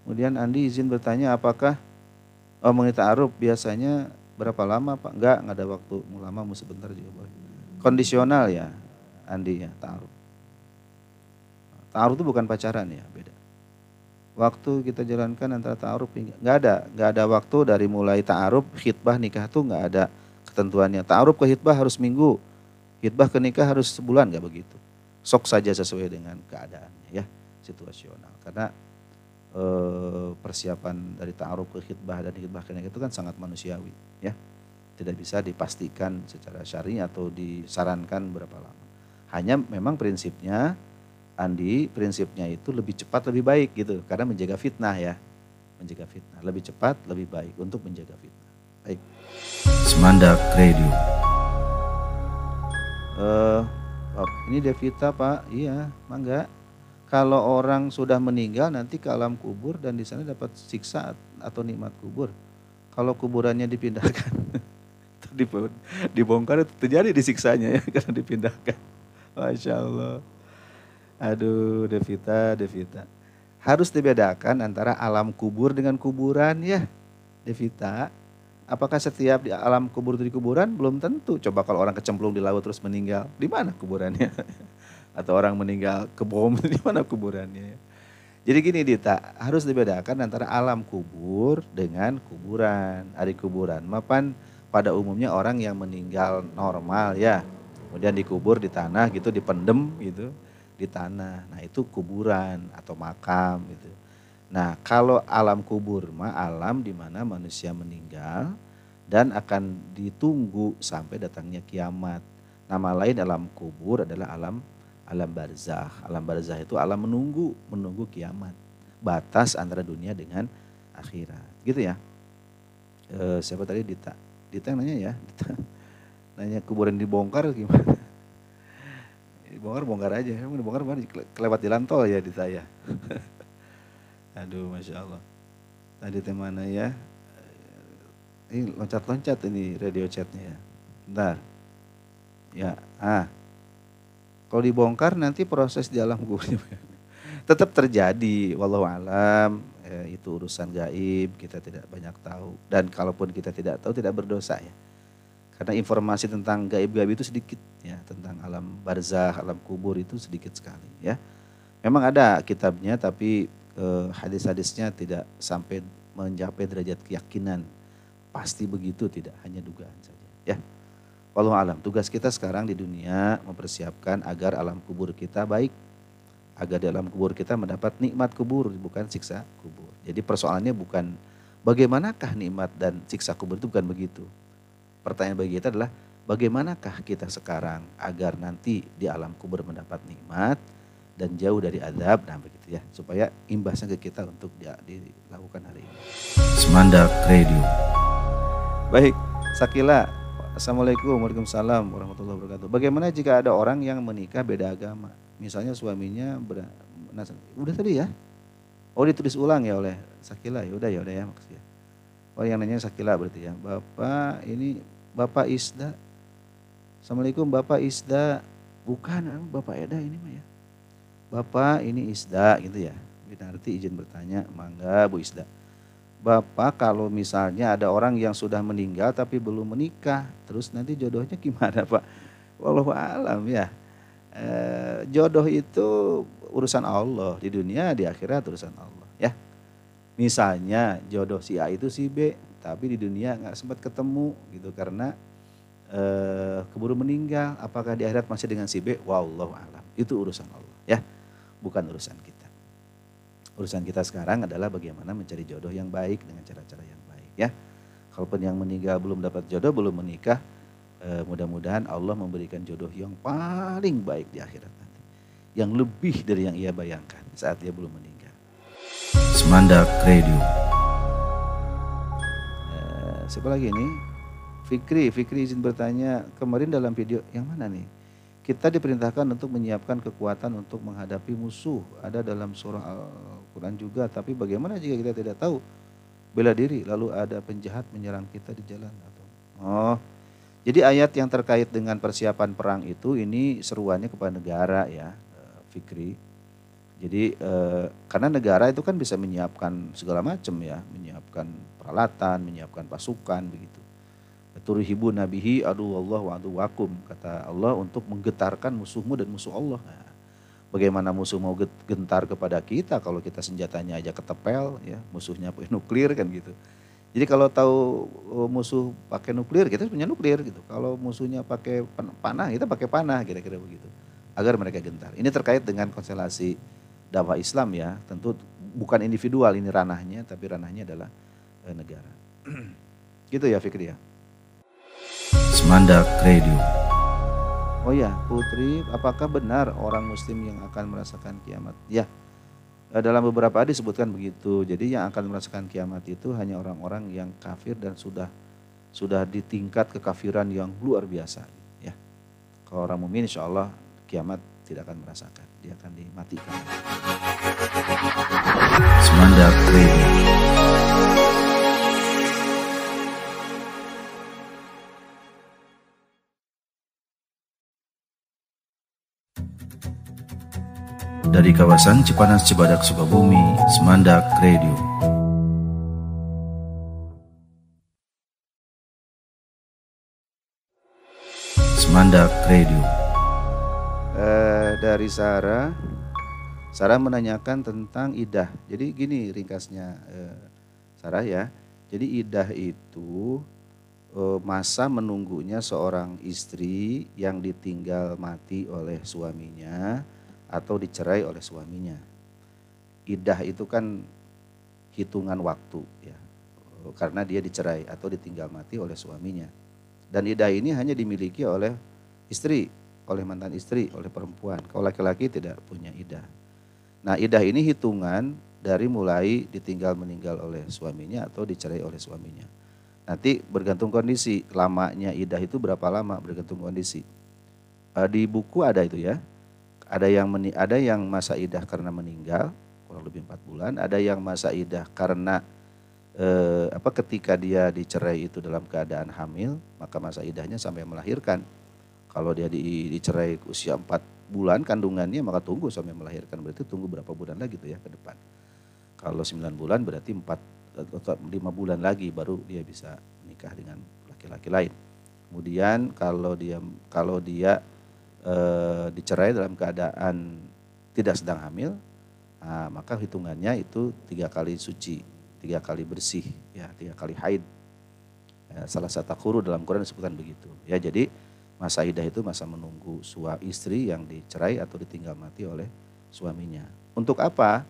Speaker 2: Kemudian Andi izin bertanya apakah oh mengenai ta'aruf biasanya berapa lama Pak? Enggak, enggak ada waktu. Mau lama mau sebentar juga boleh. Kondisional ya, Andi ya, taruh. Taruh itu bukan pacaran ya, beda. Waktu kita jalankan antara ta'aruf enggak ada, enggak ada waktu dari mulai ta'aruf, khidbah, nikah tuh enggak ada ketentuannya. Ta'aruf ke khidbah harus minggu, khidbah ke nikah harus sebulan enggak begitu. Sok saja sesuai dengan keadaannya ya, situasional. Karena eh, persiapan dari ta'aruf ke khidbah dan khidbah ke itu kan sangat manusiawi ya. Tidak bisa dipastikan secara syari atau disarankan berapa lama. Hanya memang prinsipnya Andi prinsipnya itu lebih cepat lebih baik gitu. Karena menjaga fitnah ya. Menjaga fitnah. Lebih cepat lebih baik untuk menjaga fitnah baik.
Speaker 1: Semandak Radio
Speaker 2: uh, oh, ini Devita Pak. Iya mangga. Kalau orang sudah meninggal nanti ke alam kubur dan di sana dapat siksa atau nikmat kubur. Kalau kuburannya dipindahkan dibongkar itu terjadi disiksanya ya karena dipindahkan. Masya Allah. Aduh, Devita, Devita. Harus dibedakan antara alam kubur dengan kuburan ya, Devita. Apakah setiap di alam kubur itu di kuburan? Belum tentu. Coba kalau orang kecemplung di laut terus meninggal, di mana kuburannya? Atau orang meninggal kebom, di mana kuburannya? Jadi gini Dita, harus dibedakan antara alam kubur dengan kuburan. Hari kuburan, mapan pada umumnya orang yang meninggal normal ya, kemudian dikubur di tanah gitu, dipendem gitu di tanah. Nah itu kuburan atau makam gitu. Nah kalau alam kubur mah alam di mana manusia meninggal dan akan ditunggu sampai datangnya kiamat. Nama lain alam kubur adalah alam alam barzah. Alam barzah itu alam menunggu, menunggu kiamat. Batas antara dunia dengan akhirat. Gitu ya. E, siapa tadi Dita? Dita yang nanya ya. Dita. Nanya kuburan dibongkar gimana? bongkar bongkar aja emang dibongkar mana kelewat jalan tol ya di saya aduh masya Allah. Tadi temana ya? Ini loncat-loncat ini radio chatnya ya. Bentar. Ya ah. Kalau dibongkar nanti proses di alam kubur. Tetap terjadi walau alam. Ya, itu urusan gaib kita tidak banyak tahu. Dan kalaupun kita tidak tahu tidak berdosa ya. Karena informasi tentang gaib-gaib itu sedikit ya, tentang alam barzah, alam kubur itu sedikit sekali ya. Memang ada kitabnya tapi eh, hadis-hadisnya tidak sampai mencapai derajat keyakinan. Pasti begitu tidak, hanya dugaan saja ya. Walau alam, tugas kita sekarang di dunia mempersiapkan agar alam kubur kita baik. Agar dalam kubur kita mendapat nikmat kubur, bukan siksa kubur. Jadi persoalannya bukan bagaimanakah nikmat dan siksa kubur itu bukan begitu pertanyaan bagi kita adalah bagaimanakah kita sekarang agar nanti di alam kubur mendapat nikmat dan jauh dari adab, nah begitu ya, supaya imbasnya ke kita untuk dia, dilakukan hari ini.
Speaker 1: Semandak Radio.
Speaker 2: Baik, Sakila, Assalamualaikum, Waalaikumsalam warahmatullahi wabarakatuh. Bagaimana jika ada orang yang menikah beda agama? Misalnya suaminya ber, nah, udah tadi ya? Oh ditulis ulang ya oleh Sakila, ya udah ya udah ya maksudnya. Oh yang nanya Sakila berarti ya. Bapak ini Bapak Isda. Assalamualaikum Bapak Isda. Bukan, Bapak Eda ini mah ya. Bapak ini Isda gitu ya. Nanti izin bertanya, mangga Bu Isda. Bapak kalau misalnya ada orang yang sudah meninggal tapi belum menikah, terus nanti jodohnya gimana Pak? Wallahu alam ya. E, jodoh itu urusan Allah di dunia, di akhirat urusan Allah ya. Misalnya jodoh si A itu si B, tapi di dunia nggak sempat ketemu gitu karena eh, keburu meninggal. Apakah di akhirat masih dengan si B? Wallahu alam. Itu urusan Allah ya, bukan urusan kita. Urusan kita sekarang adalah bagaimana mencari jodoh yang baik dengan cara-cara yang baik ya. Kalaupun yang meninggal belum dapat jodoh, belum menikah, eh, mudah-mudahan Allah memberikan jodoh yang paling baik di akhirat nanti. Yang lebih dari yang ia bayangkan saat dia belum meninggal.
Speaker 1: Semandak Radio
Speaker 2: siapa lagi ini? Fikri, Fikri izin bertanya, kemarin dalam video yang mana nih? Kita diperintahkan untuk menyiapkan kekuatan untuk menghadapi musuh. Ada dalam surah Al-Quran juga, tapi bagaimana jika kita tidak tahu bela diri, lalu ada penjahat menyerang kita di jalan? atau Oh, jadi ayat yang terkait dengan persiapan perang itu ini seruannya kepada negara ya, eh, Fikri. Jadi eh, karena negara itu kan bisa menyiapkan segala macam ya, menyiapkan peralatan, menyiapkan pasukan begitu. Turihibu nabihi adu Allah wa adu wakum kata Allah untuk menggetarkan musuhmu dan musuh Allah. Nah, bagaimana musuh mau gentar kepada kita kalau kita senjatanya aja ketepel ya, musuhnya pakai nuklir kan gitu. Jadi kalau tahu oh, musuh pakai nuklir, kita punya nuklir gitu. Kalau musuhnya pakai panah, kita pakai panah kira-kira begitu. Agar mereka gentar. Ini terkait dengan konstelasi dakwah Islam ya. Tentu bukan individual ini ranahnya, tapi ranahnya adalah uh, negara. gitu ya Fikri ya.
Speaker 1: Semandak Radio.
Speaker 2: Oh ya, Putri, apakah benar orang Muslim yang akan merasakan kiamat? Ya, eh, dalam beberapa hadis disebutkan begitu. Jadi yang akan merasakan kiamat itu hanya orang-orang yang kafir dan sudah sudah di tingkat kekafiran yang luar biasa. Ya, kalau orang mukmin, insya Allah kiamat tidak akan merasakan, dia akan dimatikan.
Speaker 1: Semandak Radio. Dari kawasan Cipanas Cibadak Sukabumi, Semandak Radio. Semandak Radio.
Speaker 2: Eh, dari Sarah, Sarah menanyakan tentang idah. Jadi gini ringkasnya eh, Sarah ya. Jadi idah itu eh, masa menunggunya seorang istri yang ditinggal mati oleh suaminya atau dicerai oleh suaminya. Idah itu kan hitungan waktu ya. Karena dia dicerai atau ditinggal mati oleh suaminya. Dan idah ini hanya dimiliki oleh istri, oleh mantan istri, oleh perempuan. Kalau laki-laki tidak punya idah. Nah, idah ini hitungan dari mulai ditinggal meninggal oleh suaminya atau dicerai oleh suaminya. Nanti bergantung kondisi, lamanya idah itu berapa lama bergantung kondisi. Di buku ada itu ya. Ada yang meni, ada yang masa idah karena meninggal kurang lebih empat bulan, ada yang masa idah karena eh, apa ketika dia dicerai itu dalam keadaan hamil, maka masa idahnya sampai melahirkan. Kalau dia di, dicerai usia empat bulan kandungannya maka tunggu sampai melahirkan berarti tunggu berapa bulan lagi tuh ya ke depan. Kalau sembilan bulan berarti empat atau lima bulan lagi baru dia bisa menikah dengan laki-laki lain. Kemudian kalau dia kalau dia e, dicerai dalam keadaan tidak sedang hamil, nah, maka hitungannya itu tiga kali suci, tiga kali bersih, ya tiga kali haid. Ya, salah satu guru dalam Quran disebutkan begitu. Ya jadi masa idah itu masa menunggu suami istri yang dicerai atau ditinggal mati oleh suaminya. Untuk apa?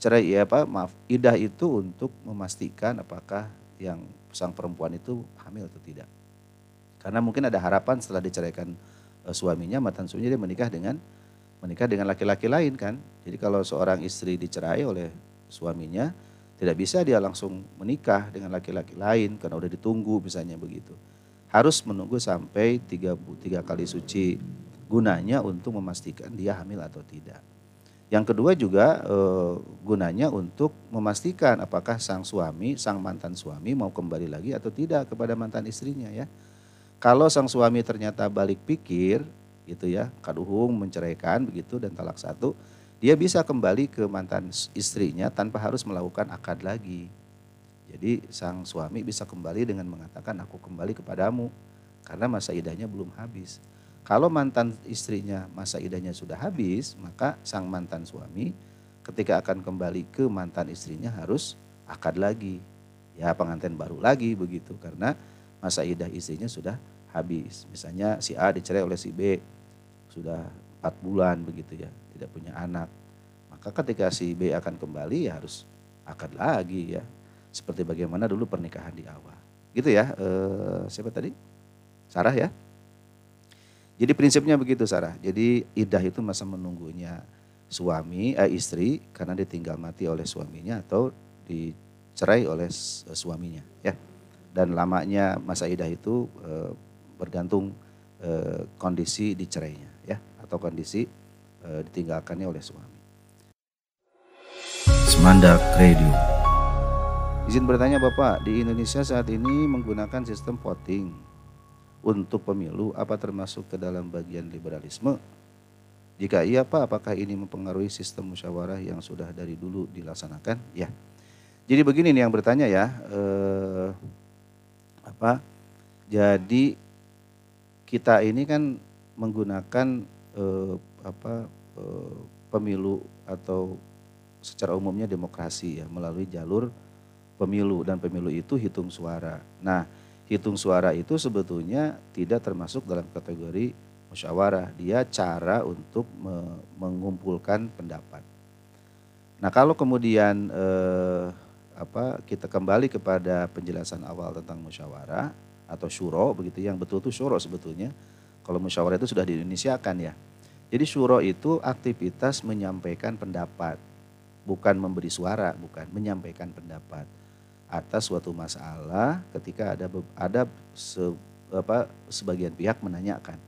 Speaker 2: Cerai ya apa? Maaf, idah itu untuk memastikan apakah yang sang perempuan itu hamil atau tidak. Karena mungkin ada harapan setelah diceraikan suaminya, mantan suaminya dia menikah dengan menikah dengan laki-laki lain kan. Jadi kalau seorang istri dicerai oleh suaminya, tidak bisa dia langsung menikah dengan laki-laki lain karena udah ditunggu misalnya begitu. Harus menunggu sampai tiga, tiga kali suci gunanya untuk memastikan dia hamil atau tidak. Yang kedua juga e, gunanya untuk memastikan apakah sang suami, sang mantan suami mau kembali lagi atau tidak kepada mantan istrinya ya. Kalau sang suami ternyata balik pikir gitu ya, kaduhung menceraikan begitu dan talak satu, dia bisa kembali ke mantan istrinya tanpa harus melakukan akad lagi. Jadi sang suami bisa kembali dengan mengatakan aku kembali kepadamu karena masa idahnya belum habis. Kalau mantan istrinya masa idahnya sudah habis, maka sang mantan suami ketika akan kembali ke mantan istrinya harus akad lagi. Ya pengantin baru lagi begitu karena masa idah istrinya sudah habis. Misalnya si A dicerai oleh si B sudah empat bulan begitu ya, tidak punya anak. Maka ketika si B akan kembali ya harus akad lagi ya. Seperti bagaimana dulu pernikahan di awal. Gitu ya, e, siapa tadi? Sarah ya. Jadi prinsipnya begitu Sarah. Jadi idah itu masa menunggunya suami, eh, istri karena ditinggal mati oleh suaminya atau dicerai oleh suaminya ya dan lamanya masa idah itu e, bergantung e, kondisi dicerainya ya atau kondisi e, ditinggalkannya oleh suami.
Speaker 1: Semandak Radio.
Speaker 2: Izin bertanya Bapak, di Indonesia saat ini menggunakan sistem voting untuk pemilu apa termasuk ke dalam bagian liberalisme? Jika iya Pak, apakah ini mempengaruhi sistem musyawarah yang sudah dari dulu dilaksanakan? Ya. Jadi begini nih yang bertanya ya, eh, apa? Jadi kita ini kan menggunakan eh, apa eh, pemilu atau secara umumnya demokrasi ya melalui jalur pemilu dan pemilu itu hitung suara. Nah, hitung suara itu sebetulnya tidak termasuk dalam kategori musyawarah. Dia cara untuk me mengumpulkan pendapat. Nah kalau kemudian eh, apa kita kembali kepada penjelasan awal tentang musyawarah atau syuro begitu yang betul itu syuro sebetulnya. Kalau musyawarah itu sudah diinisiakan ya. Jadi syuro itu aktivitas menyampaikan pendapat, bukan memberi suara, bukan menyampaikan pendapat atas suatu masalah ketika ada ada se, apa, sebagian pihak menanyakan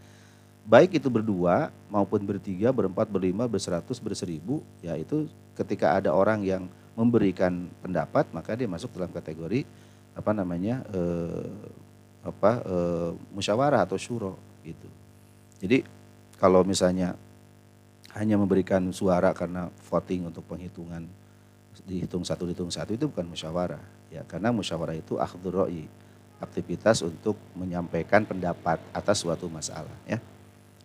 Speaker 2: baik itu berdua maupun bertiga, berempat, berlima, berseratus, berseribu, ya itu ketika ada orang yang memberikan pendapat maka dia masuk dalam kategori apa namanya eh, apa eh, musyawarah atau syuro gitu. Jadi kalau misalnya hanya memberikan suara karena voting untuk penghitungan dihitung satu dihitung satu itu bukan musyawarah ya karena musyawarah itu akhdur aktivitas untuk menyampaikan pendapat atas suatu masalah ya.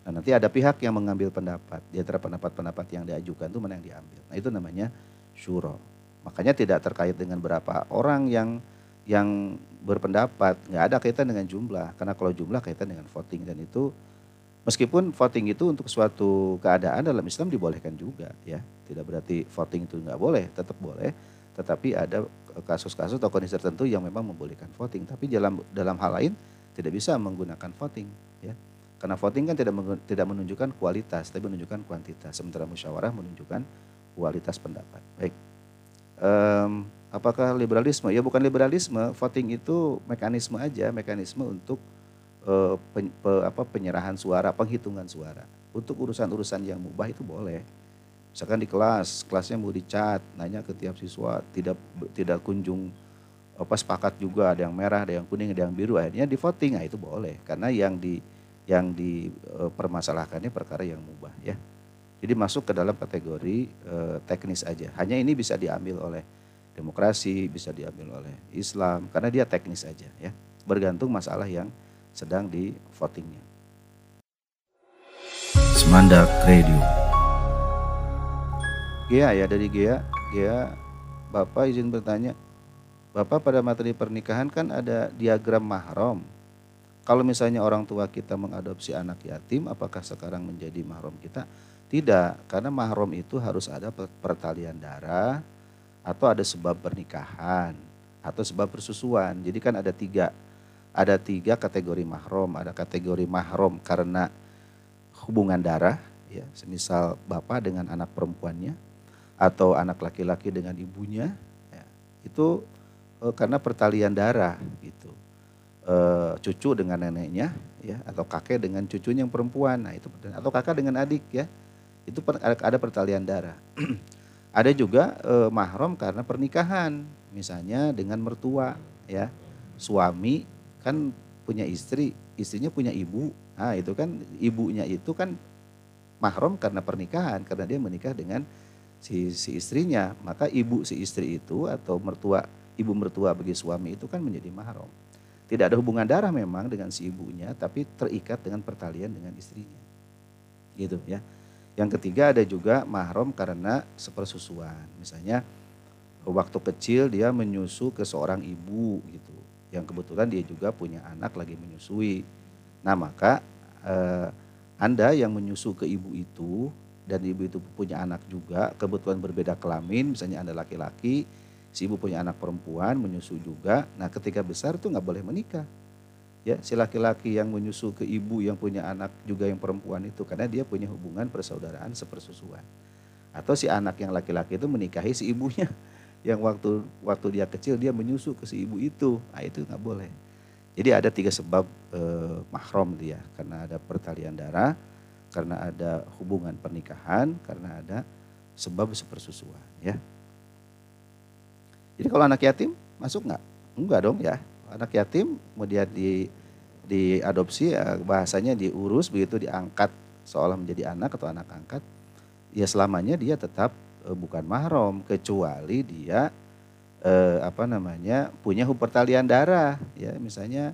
Speaker 2: Nah, nanti ada pihak yang mengambil pendapat. Di antara pendapat-pendapat yang diajukan itu mana yang diambil. Nah, itu namanya syuro. Makanya tidak terkait dengan berapa orang yang yang berpendapat. Nggak ada kaitan dengan jumlah. Karena kalau jumlah kaitan dengan voting. Dan itu meskipun voting itu untuk suatu keadaan dalam Islam dibolehkan juga. ya Tidak berarti voting itu nggak boleh. Tetap boleh. Tetapi ada kasus-kasus atau kondisi tertentu yang memang membolehkan voting. Tapi dalam dalam hal lain tidak bisa menggunakan voting. ya karena voting kan tidak tidak menunjukkan kualitas, tapi menunjukkan kuantitas. Sementara musyawarah menunjukkan kualitas pendapat. Baik. Um, apakah liberalisme? Ya bukan liberalisme. Voting itu mekanisme aja, mekanisme untuk uh, pen, pe, apa, penyerahan suara, penghitungan suara. Untuk urusan-urusan yang mubah itu boleh. Misalkan di kelas, kelasnya mau dicat, nanya ke tiap siswa, tidak tidak kunjung apa sepakat juga ada yang merah, ada yang kuning, ada yang biru. Akhirnya di voting, nah itu boleh. Karena yang di yang dipermasalahkannya perkara yang mubah ya. Jadi masuk ke dalam kategori eh, teknis aja. Hanya ini bisa diambil oleh demokrasi, bisa diambil oleh Islam karena dia teknis aja ya. Bergantung masalah yang sedang di votingnya.
Speaker 1: Semandak Radio.
Speaker 2: Gea ya dari Gea, Gea Bapak izin bertanya. Bapak pada materi pernikahan kan ada diagram mahram kalau misalnya orang tua kita mengadopsi anak yatim, apakah sekarang menjadi mahram kita? Tidak, karena mahram itu harus ada pertalian darah atau ada sebab pernikahan atau sebab persusuan. Jadi kan ada tiga, ada tiga kategori mahram. Ada kategori mahram karena hubungan darah, ya, semisal bapak dengan anak perempuannya atau anak laki-laki dengan ibunya, ya, itu eh, karena pertalian darah gitu uh, cucu dengan neneknya ya atau kakek dengan cucunya yang perempuan nah itu atau kakak dengan adik ya itu ada pertalian darah. Ada juga uh, mahram karena pernikahan. Misalnya dengan mertua ya. Suami kan punya istri istrinya punya ibu. Nah itu kan ibunya itu kan mahram karena pernikahan karena dia menikah dengan si, si istrinya. Maka ibu si istri itu atau mertua ibu mertua bagi suami itu kan menjadi mahram. Tidak ada hubungan darah memang dengan si ibunya, tapi terikat dengan pertalian dengan istrinya. Gitu ya. Yang ketiga ada juga mahram karena sepersusuan. Misalnya waktu kecil dia menyusu ke seorang ibu gitu. Yang kebetulan dia juga punya anak lagi menyusui. Nah maka eh, Anda yang menyusu ke ibu itu dan ibu itu punya anak juga, kebetulan berbeda kelamin, misalnya Anda laki-laki, si ibu punya anak perempuan menyusu juga. Nah ketika besar tuh nggak boleh menikah. Ya si laki-laki yang menyusu ke ibu yang punya anak juga yang perempuan itu karena dia punya hubungan persaudaraan sepersusuan. Atau si anak yang laki-laki itu menikahi si ibunya yang waktu waktu dia kecil dia menyusu ke si ibu itu. Nah itu nggak boleh. Jadi ada tiga sebab eh, mahram dia karena ada pertalian darah, karena ada hubungan pernikahan, karena ada sebab sepersusuan ya. Jadi kalau anak yatim masuk nggak? Enggak dong ya. Anak yatim kemudian di diadopsi ya, bahasanya diurus begitu diangkat seolah menjadi anak atau anak angkat. Ya selamanya dia tetap e, bukan mahram kecuali dia e, apa namanya punya pertalian darah ya misalnya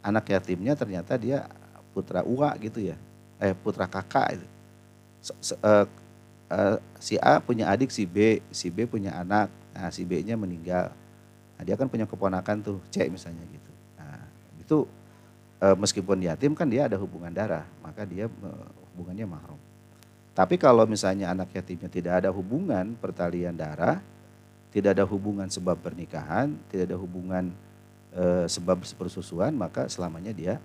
Speaker 2: anak yatimnya ternyata dia putra uwa gitu ya eh putra kakak itu. Se, e, e, si A punya adik si B si B punya anak Nah, si B-nya meninggal. Nah, dia kan punya keponakan tuh, C misalnya gitu. Nah, itu e, meskipun yatim kan dia ada hubungan darah, maka dia e, hubungannya mahram. Tapi kalau misalnya anak yatimnya tidak ada hubungan pertalian darah, tidak ada hubungan sebab pernikahan, tidak ada hubungan e, sebab persusuan, maka selamanya dia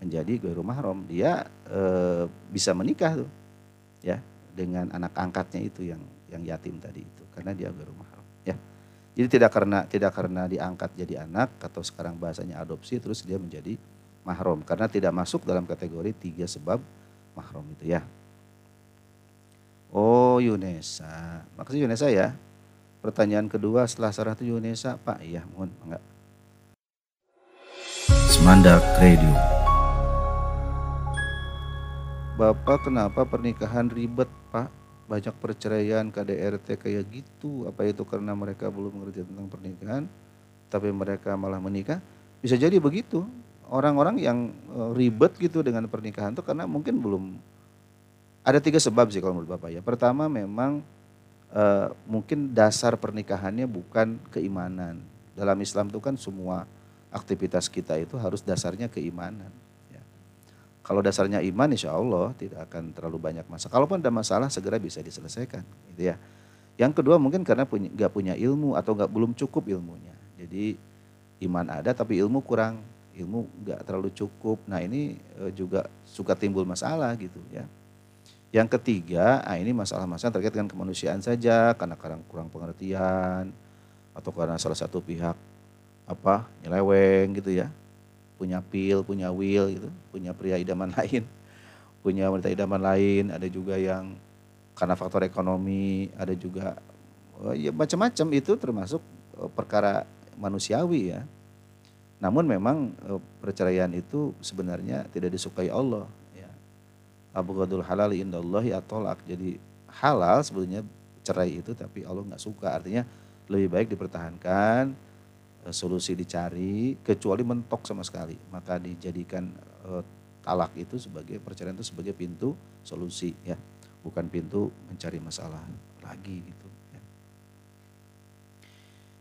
Speaker 2: menjadi ghairu mahram. Dia e, bisa menikah tuh. Ya, dengan anak angkatnya itu yang yang yatim tadi itu karena dia ghairu mahram, ya. Jadi tidak karena tidak karena diangkat jadi anak atau sekarang bahasanya adopsi terus dia menjadi mahram karena tidak masuk dalam kategori tiga sebab mahram itu ya. Oh Yunesa, makasih Yunesa ya. Pertanyaan kedua setelah sarah itu Yunesa, Pak, iya mohon enggak.
Speaker 1: Semandak Radio.
Speaker 2: Bapak kenapa pernikahan ribet Pak? Banyak perceraian KDRT kayak gitu. Apa itu karena mereka belum mengerti tentang pernikahan? Tapi mereka malah menikah? Bisa jadi begitu. Orang-orang yang eh, ribet gitu dengan pernikahan itu karena mungkin belum ada tiga sebab sih kalau menurut Bapak ya. Pertama memang uh, mungkin dasar pernikahannya bukan keimanan. Dalam Islam itu kan semua aktivitas kita itu harus dasarnya keimanan. Kalau dasarnya iman, insya Allah tidak akan terlalu banyak masalah. Kalaupun ada masalah, segera bisa diselesaikan. Gitu ya. Yang kedua mungkin karena punya, gak punya ilmu atau gak belum cukup ilmunya. Jadi iman ada tapi ilmu kurang, ilmu gak terlalu cukup. Nah ini eh, juga suka timbul masalah gitu ya. Yang ketiga, nah ini masalah-masalah terkait dengan kemanusiaan saja, karena kadang kurang pengertian, atau karena salah satu pihak apa nyeleweng gitu ya, punya pil, punya will gitu, punya pria idaman lain, punya wanita idaman lain, ada juga yang karena faktor ekonomi, ada juga oh ya macam-macam itu termasuk eh, perkara manusiawi ya. Namun memang eh, perceraian itu sebenarnya tidak disukai Allah abghadul halal indallahi atolak. Jadi halal sebetulnya cerai itu tapi Allah nggak suka. Artinya lebih baik dipertahankan, solusi dicari, kecuali mentok sama sekali. Maka dijadikan uh, talak itu sebagai perceraian itu sebagai pintu solusi ya, bukan pintu mencari masalah lagi gitu. Ya.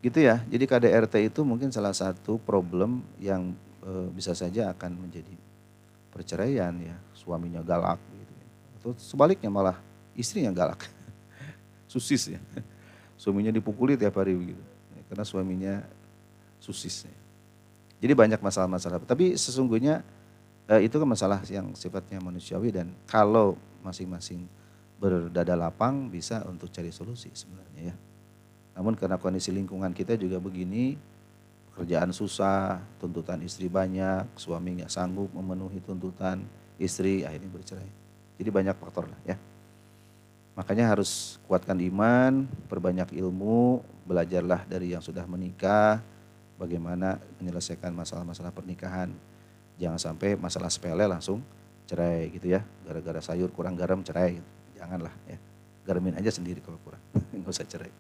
Speaker 2: Gitu ya. Jadi KDRT itu mungkin salah satu problem yang uh, bisa saja akan menjadi perceraian ya suaminya galak gitu ya. atau sebaliknya malah istrinya galak susis ya suaminya dipukuli tiap hari begitu ya, karena suaminya susis ya. jadi banyak masalah-masalah tapi sesungguhnya eh, itu kan masalah yang sifatnya manusiawi dan kalau masing-masing berdada lapang bisa untuk cari solusi sebenarnya ya namun karena kondisi lingkungan kita juga begini kerjaan susah, tuntutan istri banyak, suami nggak sanggup memenuhi tuntutan, istri akhirnya bercerai. Jadi banyak faktor lah ya. Makanya harus kuatkan iman, perbanyak ilmu, belajarlah dari yang sudah menikah, bagaimana menyelesaikan masalah-masalah pernikahan. Jangan sampai masalah sepele langsung cerai gitu ya, gara-gara sayur kurang garam cerai. Janganlah ya, garamin aja sendiri kalau kurang, nggak usah cerai.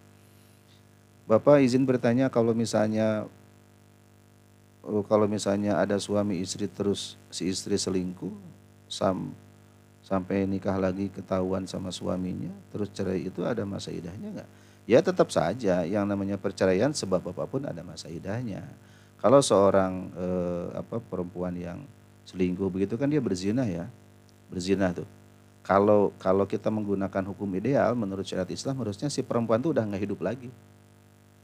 Speaker 2: Bapak izin bertanya kalau misalnya kalau misalnya ada suami istri terus si istri selingkuh, sam, sampai nikah lagi ketahuan sama suaminya, terus cerai itu ada masa idahnya enggak? Ya tetap saja yang namanya perceraian sebab apa pun ada masa idahnya. Kalau seorang eh, apa perempuan yang selingkuh begitu kan dia berzina ya, berzina tuh. Kalau kalau kita menggunakan hukum ideal menurut syariat Islam harusnya si perempuan tuh udah nggak hidup lagi.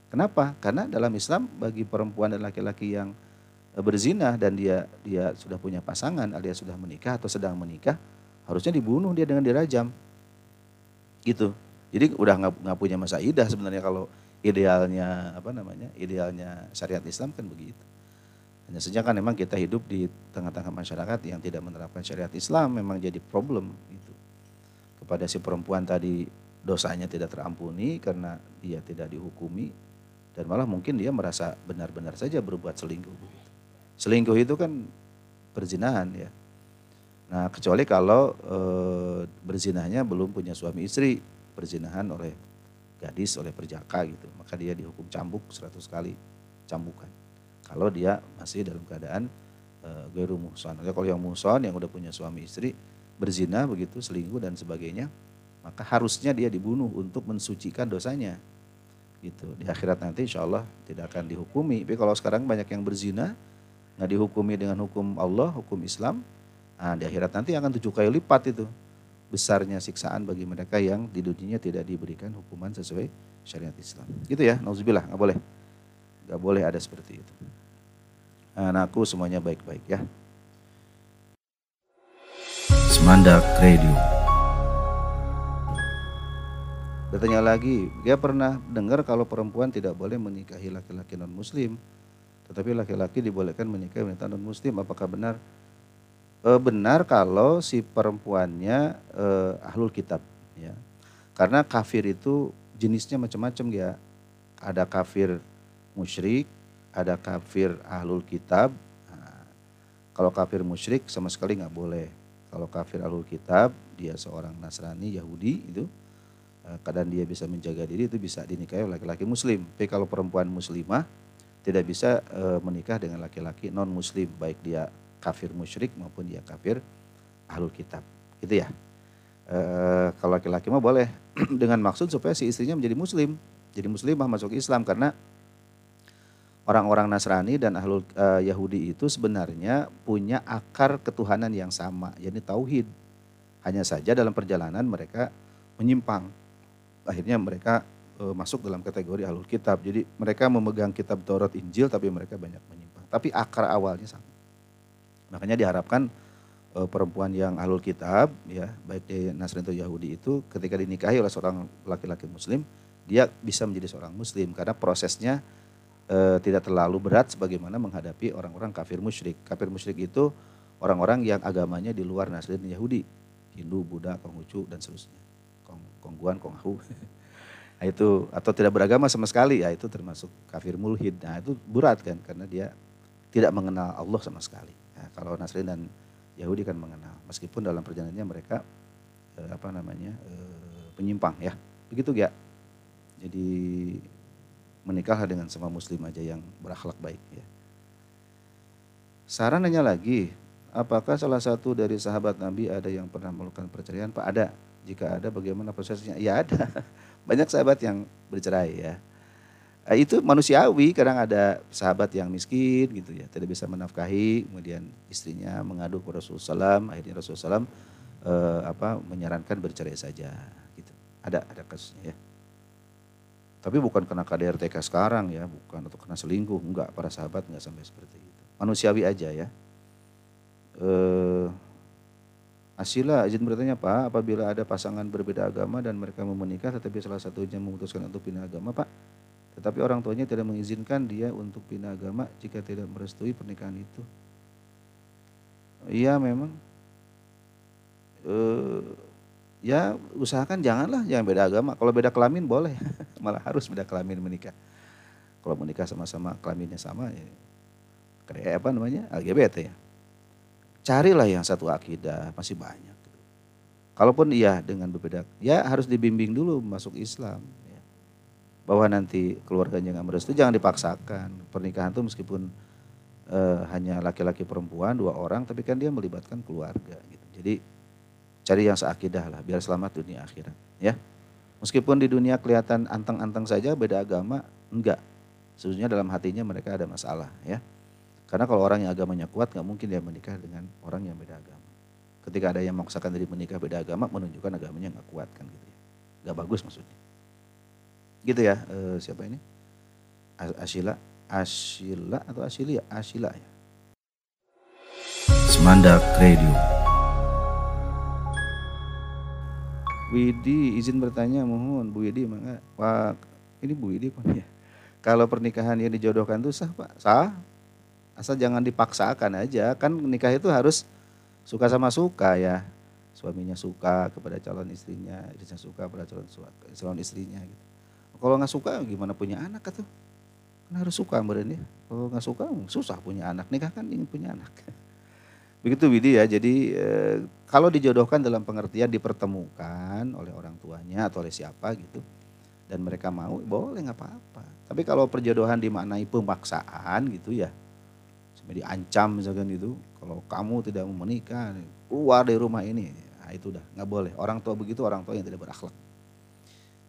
Speaker 2: Kenapa? Karena dalam Islam bagi perempuan dan laki-laki yang berzina dan dia dia sudah punya pasangan alias sudah menikah atau sedang menikah harusnya dibunuh dia dengan dirajam gitu jadi udah nggak punya masa idah sebenarnya kalau idealnya apa namanya idealnya syariat Islam kan begitu hanya saja kan memang kita hidup di tengah-tengah masyarakat yang tidak menerapkan syariat Islam memang jadi problem itu kepada si perempuan tadi dosanya tidak terampuni karena dia tidak dihukumi dan malah mungkin dia merasa benar-benar saja berbuat selingkuh begitu. Selingkuh itu kan berzinahan ya. Nah kecuali kalau e, berzinahnya belum punya suami istri, berzinahan oleh gadis, oleh perjaka gitu. Maka dia dihukum cambuk 100 kali cambukan. Kalau dia masih dalam keadaan e, geru muhson. Kalau yang muhson yang udah punya suami istri, berzina begitu, selingkuh dan sebagainya, maka harusnya dia dibunuh untuk mensucikan dosanya. Gitu. Di akhirat nanti insya Allah tidak akan dihukumi. Tapi kalau sekarang banyak yang berzina, nggak dihukumi dengan hukum Allah, hukum Islam, nah, di akhirat nanti akan tujuh kali lipat itu besarnya siksaan bagi mereka yang di dunianya tidak diberikan hukuman sesuai syariat Islam. Gitu ya, nauzubillah, nggak boleh. Nggak boleh ada seperti itu. Anakku semuanya baik-baik ya.
Speaker 1: Semandak Radio.
Speaker 2: Bertanya lagi, dia pernah dengar kalau perempuan tidak boleh menikahi laki-laki non muslim, tetapi laki-laki dibolehkan menikahi wanita non muslim. Apakah benar? E, benar kalau si perempuannya e, ahlul kitab ya. Karena kafir itu jenisnya macam-macam ya. Ada kafir musyrik, ada kafir ahlul kitab. Nah, kalau kafir musyrik sama sekali nggak boleh. Kalau kafir ahlul kitab, dia seorang Nasrani Yahudi itu eh, kadang dia bisa menjaga diri itu bisa dinikahi oleh laki-laki muslim. Tapi kalau perempuan muslimah tidak bisa e, menikah dengan laki-laki non muslim baik dia kafir musyrik maupun dia kafir ahlul kitab. Gitu ya. E, kalau laki-laki mah boleh dengan maksud supaya si istrinya menjadi muslim, jadi muslimah masuk Islam karena orang-orang Nasrani dan ahlul e, Yahudi itu sebenarnya punya akar ketuhanan yang sama, yakni tauhid. Hanya saja dalam perjalanan mereka menyimpang. Akhirnya mereka e, masuk dalam kategori ahlul kitab. Jadi mereka memegang kitab Taurat Injil tapi mereka banyak menyimpang. Tapi akar awalnya sama. Makanya diharapkan e, perempuan yang alul kitab, ya baik di Nasrani atau Yahudi itu ketika dinikahi oleh seorang laki-laki Muslim, dia bisa menjadi seorang Muslim karena prosesnya e, tidak terlalu berat sebagaimana menghadapi orang-orang kafir musyrik. Kafir musyrik itu orang-orang yang agamanya di luar Nasrani dan Yahudi, Hindu, Buddha, Konghucu dan seterusnya, Kong, Kongguan, Konghu. Nah itu atau tidak beragama sama sekali ya itu termasuk kafir mulhid. Nah itu berat kan karena dia tidak mengenal Allah sama sekali. Kalau Nasrani dan Yahudi kan mengenal, meskipun dalam perjalanannya mereka eh, apa namanya eh, penyimpang ya, begitu ya. Jadi menikahlah dengan semua Muslim aja yang berakhlak baik ya. Saran nanya lagi, apakah salah satu dari sahabat Nabi ada yang pernah melakukan perceraian? Pak ada. Jika ada, bagaimana prosesnya? Ya ada. Banyak sahabat yang bercerai ya itu manusiawi kadang ada sahabat yang miskin gitu ya tidak bisa menafkahi kemudian istrinya mengadu ke Rasulullah SAW akhirnya Rasulullah SAW eh, apa menyarankan bercerai saja gitu. Ada ada kasusnya ya. Tapi bukan karena KDRTK sekarang ya bukan atau karena selingkuh enggak para sahabat enggak sampai seperti itu. Manusiawi aja ya. Eh, Asila izin bertanya Pak, apabila ada pasangan berbeda agama dan mereka mau menikah tetapi salah satunya memutuskan untuk pindah agama Pak, tetapi orang tuanya tidak mengizinkan dia untuk pindah agama jika tidak merestui pernikahan itu. Iya memang. E, ya usahakan janganlah jangan beda agama. Kalau beda kelamin boleh, malah harus beda kelamin menikah. Kalau menikah sama-sama kelaminnya sama ya kayak apa namanya LGBT ya. Carilah yang satu akidah masih banyak. Kalaupun iya dengan berbeda, ya harus dibimbing dulu masuk Islam bahwa nanti keluarganya nggak merestui jangan dipaksakan. Pernikahan itu meskipun e, hanya laki-laki perempuan dua orang tapi kan dia melibatkan keluarga gitu. Jadi cari yang seakidah lah biar selamat dunia akhirat ya. Meskipun di dunia kelihatan anteng-anteng saja beda agama enggak. Sebenarnya dalam hatinya mereka ada masalah ya. Karena kalau orang yang agamanya kuat nggak mungkin dia menikah dengan orang yang beda agama. Ketika ada yang memaksakan diri menikah beda agama menunjukkan agamanya nggak kuat kan gitu ya. Nggak bagus maksudnya Gitu ya, e, siapa ini? Asila, Asila atau Asilia? Asila ya.
Speaker 1: Semandak Radio.
Speaker 2: Widi izin bertanya mohon Bu Widi maka Pak ini Bu Widi kan ya. Kalau pernikahan yang dijodohkan itu sah Pak? Sah. Asal jangan dipaksakan aja. Kan nikah itu harus suka sama suka ya. Suaminya suka kepada calon istrinya, istrinya suka kepada calon, calon istrinya gitu. Kalau nggak suka gimana punya anak atau kan harus suka ya. Kalau nggak suka susah punya anak. Nikah kan ingin punya anak. Begitu Widi ya. Jadi eh, kalau dijodohkan dalam pengertian dipertemukan oleh orang tuanya atau oleh siapa gitu dan mereka mau boleh nggak apa-apa. Tapi kalau perjodohan dimaknai pemaksaan gitu ya sampai diancam misalkan itu kalau kamu tidak mau menikah keluar dari rumah ini nah itu udah nggak boleh orang tua begitu orang tua yang tidak berakhlak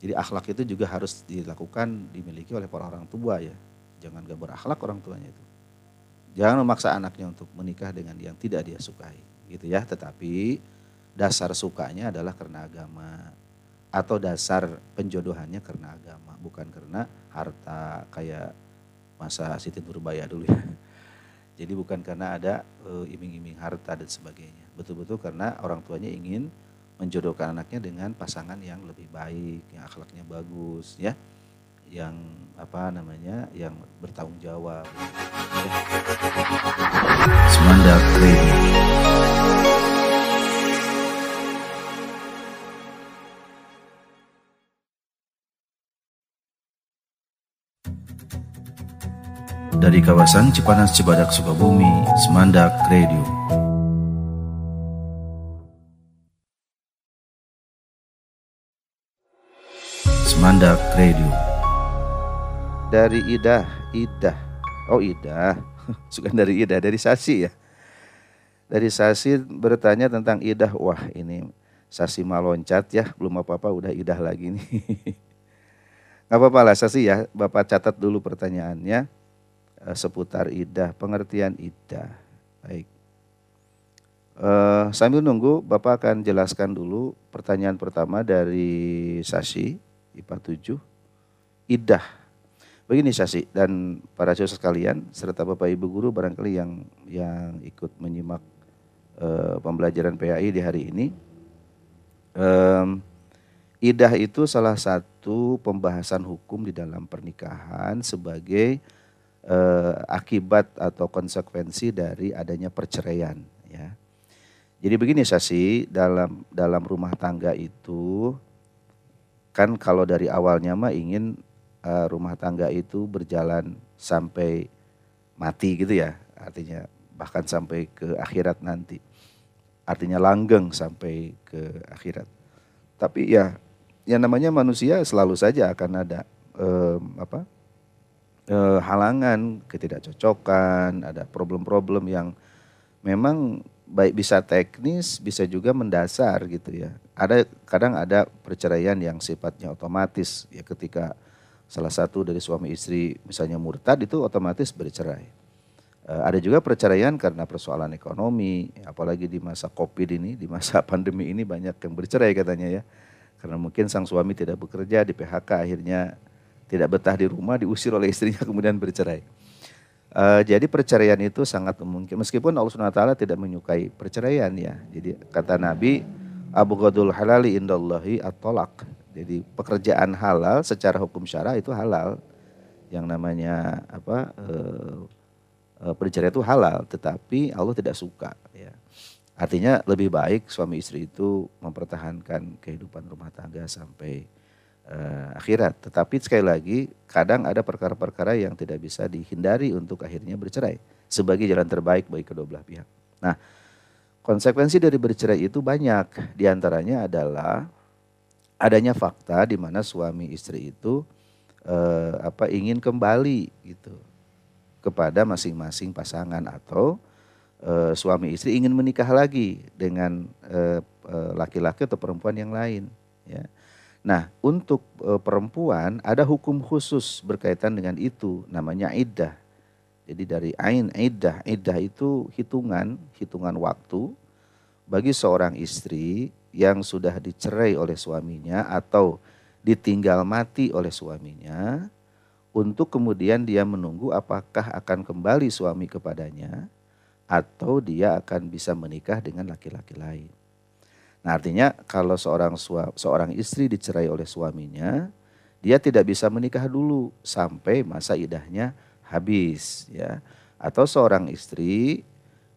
Speaker 2: jadi akhlak itu juga harus dilakukan, dimiliki oleh para orang tua ya. Jangan gak berakhlak orang tuanya itu. Jangan memaksa anaknya untuk menikah dengan yang tidak dia sukai gitu ya. Tetapi dasar sukanya adalah karena agama atau dasar penjodohannya karena agama, bukan karena harta kayak masa Siti Nurbaya dulu ya. Jadi bukan karena ada uh, iming-iming harta dan sebagainya. Betul-betul karena orang tuanya ingin menjodohkan anaknya dengan pasangan yang lebih baik, yang akhlaknya bagus, ya, yang apa namanya, yang bertanggung jawab.
Speaker 1: Semanda Radio. Dari kawasan Cipanas Cibadak Sukabumi, Semandak Radio. Semandak Radio.
Speaker 2: Dari Idah, Idah. Oh Idah, suka dari Idah, dari Sasi ya. Dari Sasi bertanya tentang Idah. Wah ini Sasi maloncat ya, belum apa-apa udah Idah lagi nih. Gak apa-apa lah Sasi ya, Bapak catat dulu pertanyaannya uh, seputar Idah, pengertian Idah. Baik. Uh, sambil nunggu, Bapak akan jelaskan dulu pertanyaan pertama dari Sasi, IPA 7. Idah. Begini Sasi dan para siswa sekalian, serta Bapak Ibu Guru barangkali yang yang ikut menyimak uh, pembelajaran PAI di hari ini. Um, Idah itu salah satu pembahasan hukum di dalam pernikahan sebagai eh, akibat atau konsekuensi dari adanya perceraian ya. Jadi begini Sasi, dalam dalam rumah tangga itu kan kalau dari awalnya mah ingin uh, rumah tangga itu berjalan sampai mati gitu ya. Artinya bahkan sampai ke akhirat nanti. Artinya langgeng sampai ke akhirat. Tapi ya yang namanya manusia selalu saja akan ada um, apa eh, halangan, ketidakcocokan, ada problem-problem yang memang baik bisa teknis, bisa juga mendasar gitu ya. Ada kadang ada perceraian yang sifatnya otomatis ya ketika salah satu dari suami istri misalnya murtad itu otomatis bercerai. Eh, ada juga perceraian karena persoalan ekonomi, apalagi di masa Covid ini, di masa pandemi ini banyak yang bercerai katanya ya. Karena mungkin sang suami tidak bekerja, di PHK akhirnya tidak betah di rumah, diusir oleh istrinya kemudian bercerai. Uh, jadi perceraian itu sangat mungkin meskipun Allah SWT tidak menyukai perceraian ya. Jadi kata Nabi Abu Ghadul halali indallahi at-tolak. Jadi pekerjaan halal secara hukum syara itu halal. Yang namanya apa uh, uh, perceraian itu halal, tetapi Allah tidak suka ya. Artinya lebih baik suami istri itu mempertahankan kehidupan rumah tangga sampai uh, akhirat. Tetapi sekali lagi kadang ada perkara-perkara yang tidak bisa dihindari untuk akhirnya bercerai sebagai jalan terbaik bagi kedua belah pihak. Nah, konsekuensi dari bercerai itu banyak. Di antaranya adalah adanya fakta di mana suami istri itu uh, apa ingin kembali gitu kepada masing-masing pasangan atau uh, suami istri ingin menikah lagi dengan laki-laki uh, atau perempuan yang lain ya Nah, untuk e, perempuan ada hukum khusus berkaitan dengan itu, namanya iddah. Jadi dari ain iddah, iddah itu hitungan, hitungan waktu bagi seorang istri yang sudah dicerai oleh suaminya atau ditinggal mati oleh suaminya untuk kemudian dia menunggu apakah akan kembali suami kepadanya atau dia akan bisa menikah dengan laki-laki lain. Nah artinya kalau seorang seorang istri dicerai oleh suaminya, dia tidak bisa menikah dulu sampai masa idahnya habis ya. Atau seorang istri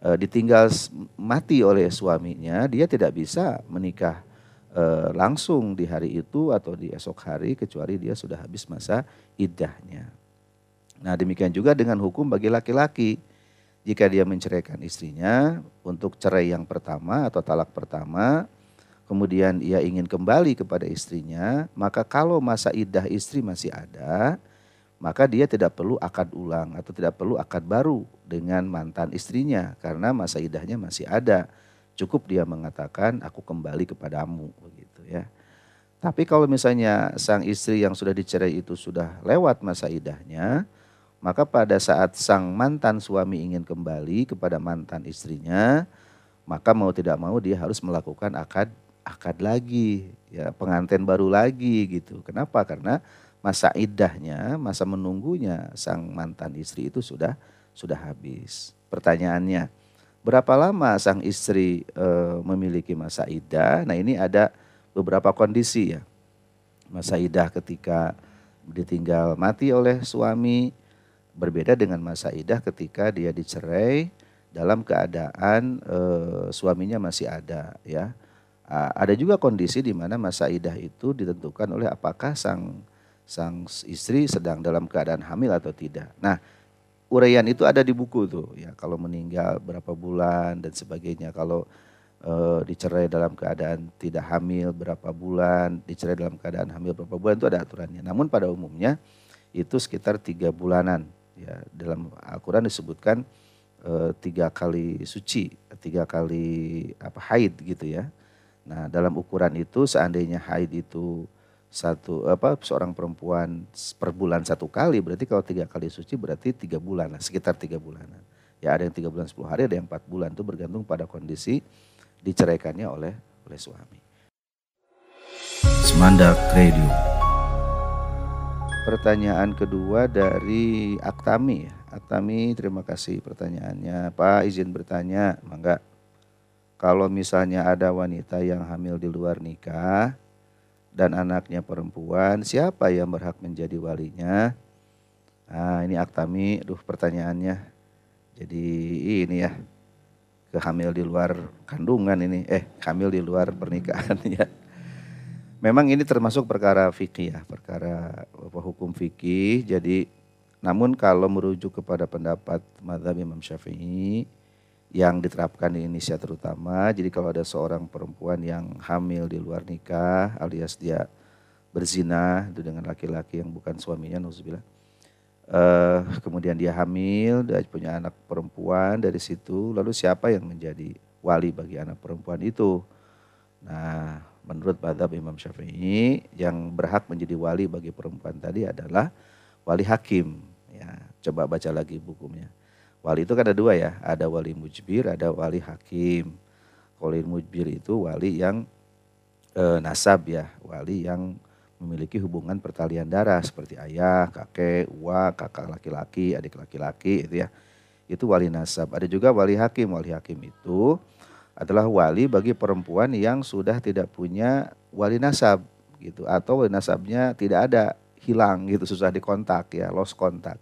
Speaker 2: e, ditinggal mati oleh suaminya, dia tidak bisa menikah e, langsung di hari itu atau di esok hari kecuali dia sudah habis masa idahnya. Nah demikian juga dengan hukum bagi laki-laki. Jika dia menceraikan istrinya untuk cerai yang pertama atau talak pertama, kemudian ia ingin kembali kepada istrinya, maka kalau masa idah istri masih ada, maka dia tidak perlu akad ulang atau tidak perlu akad baru dengan mantan istrinya karena masa idahnya masih ada. Cukup dia mengatakan aku kembali kepadamu begitu ya. Tapi kalau misalnya sang istri yang sudah dicerai itu sudah lewat masa idahnya, maka pada saat sang mantan suami ingin kembali kepada mantan istrinya, maka mau tidak mau dia harus melakukan akad akad lagi, ya pengantin baru lagi gitu. Kenapa? Karena masa idahnya, masa menunggunya sang mantan istri itu sudah sudah habis. Pertanyaannya, berapa lama sang istri e, memiliki masa idah? Nah ini ada beberapa kondisi ya. Masa idah ketika ditinggal mati oleh suami berbeda dengan masa idah ketika dia dicerai dalam keadaan e, suaminya masih ada ya. Ada juga kondisi di mana masa idah itu ditentukan oleh apakah sang sang istri sedang dalam keadaan hamil atau tidak. Nah, uraian itu ada di buku tuh ya. Kalau meninggal berapa bulan dan sebagainya. Kalau e, dicerai dalam keadaan tidak hamil berapa bulan, dicerai dalam keadaan hamil berapa bulan itu ada aturannya. Namun pada umumnya itu sekitar tiga bulanan ya. Dalam Al-Quran disebutkan e, tiga kali suci, tiga kali apa haid gitu ya. Nah dalam ukuran itu seandainya haid itu satu apa seorang perempuan per bulan satu kali berarti kalau tiga kali suci berarti tiga bulan lah sekitar tiga bulanan ya ada yang tiga bulan sepuluh hari ada yang empat bulan itu bergantung pada kondisi diceraikannya oleh oleh suami.
Speaker 1: Semandak Radio.
Speaker 2: Pertanyaan kedua dari Aktami. Aktami terima kasih pertanyaannya. Pak izin bertanya, mangga. Kalau misalnya ada wanita yang hamil di luar nikah dan anaknya perempuan, siapa yang berhak menjadi walinya? Nah ini Aktami, duh pertanyaannya. Jadi ini ya, kehamil di luar kandungan ini, eh hamil di luar pernikahan ya. Memang ini termasuk perkara fikih ya, perkara hukum fikih. Jadi namun kalau merujuk kepada pendapat madhab Imam Syafi'i yang diterapkan di Indonesia terutama, jadi kalau ada seorang perempuan yang hamil di luar nikah alias dia berzina itu dengan laki-laki yang bukan suaminya, nuzubillah. Uh, kemudian dia hamil, dia punya anak perempuan dari situ, lalu siapa yang menjadi wali bagi anak perempuan itu? Nah, menurut madhab Imam Syafi'i yang berhak menjadi wali bagi perempuan tadi adalah wali hakim. Ya, coba baca lagi bukunya. Wali itu kan ada dua ya, ada wali mujbir, ada wali hakim. Wali mujbir itu wali yang e, nasab ya, wali yang memiliki hubungan pertalian darah seperti ayah, kakek, uak, kakak laki-laki, adik laki-laki itu ya. Itu wali nasab. Ada juga wali hakim. Wali hakim itu adalah wali bagi perempuan yang sudah tidak punya wali nasab gitu atau wali nasabnya tidak ada hilang gitu susah dikontak ya lost kontak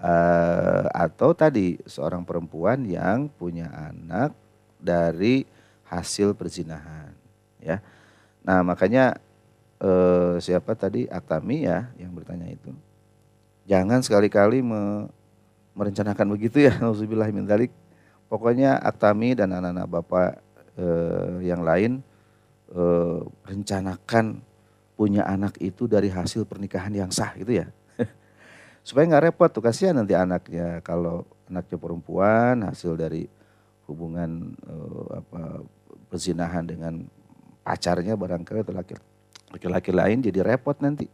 Speaker 2: uh, atau tadi seorang perempuan yang punya anak dari hasil perzinahan ya. Nah makanya uh, siapa tadi? Atami ya yang bertanya itu. Jangan sekali-kali me, merencanakan begitu ya nauzubillah min dalik Pokoknya Atami dan anak-anak Bapak eh, yang lain eh, rencanakan punya anak itu dari hasil pernikahan yang sah gitu ya. Supaya nggak repot tuh kasihan nanti anaknya. Kalau anaknya perempuan hasil dari hubungan eh, apa perzinahan dengan pacarnya barangkali atau laki-laki lain jadi repot nanti.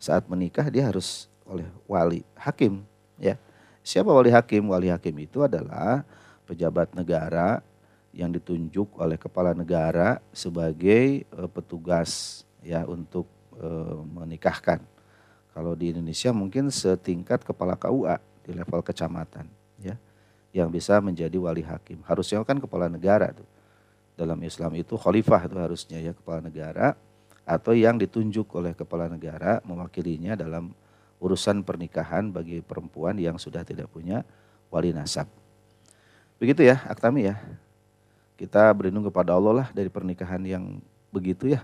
Speaker 2: Saat menikah dia harus oleh wali hakim ya. Siapa wali hakim? Wali hakim itu adalah pejabat negara yang ditunjuk oleh kepala negara sebagai uh, petugas ya untuk uh, menikahkan. Kalau di Indonesia mungkin setingkat kepala KUA di level kecamatan ya yang bisa menjadi wali hakim. Harusnya kan kepala negara tuh. Dalam Islam itu khalifah itu harusnya ya kepala negara atau yang ditunjuk oleh kepala negara mewakilinya dalam urusan pernikahan bagi perempuan yang sudah tidak punya wali nasab. Begitu ya, Aktami ya. Kita berlindung kepada Allah lah dari pernikahan yang begitu ya.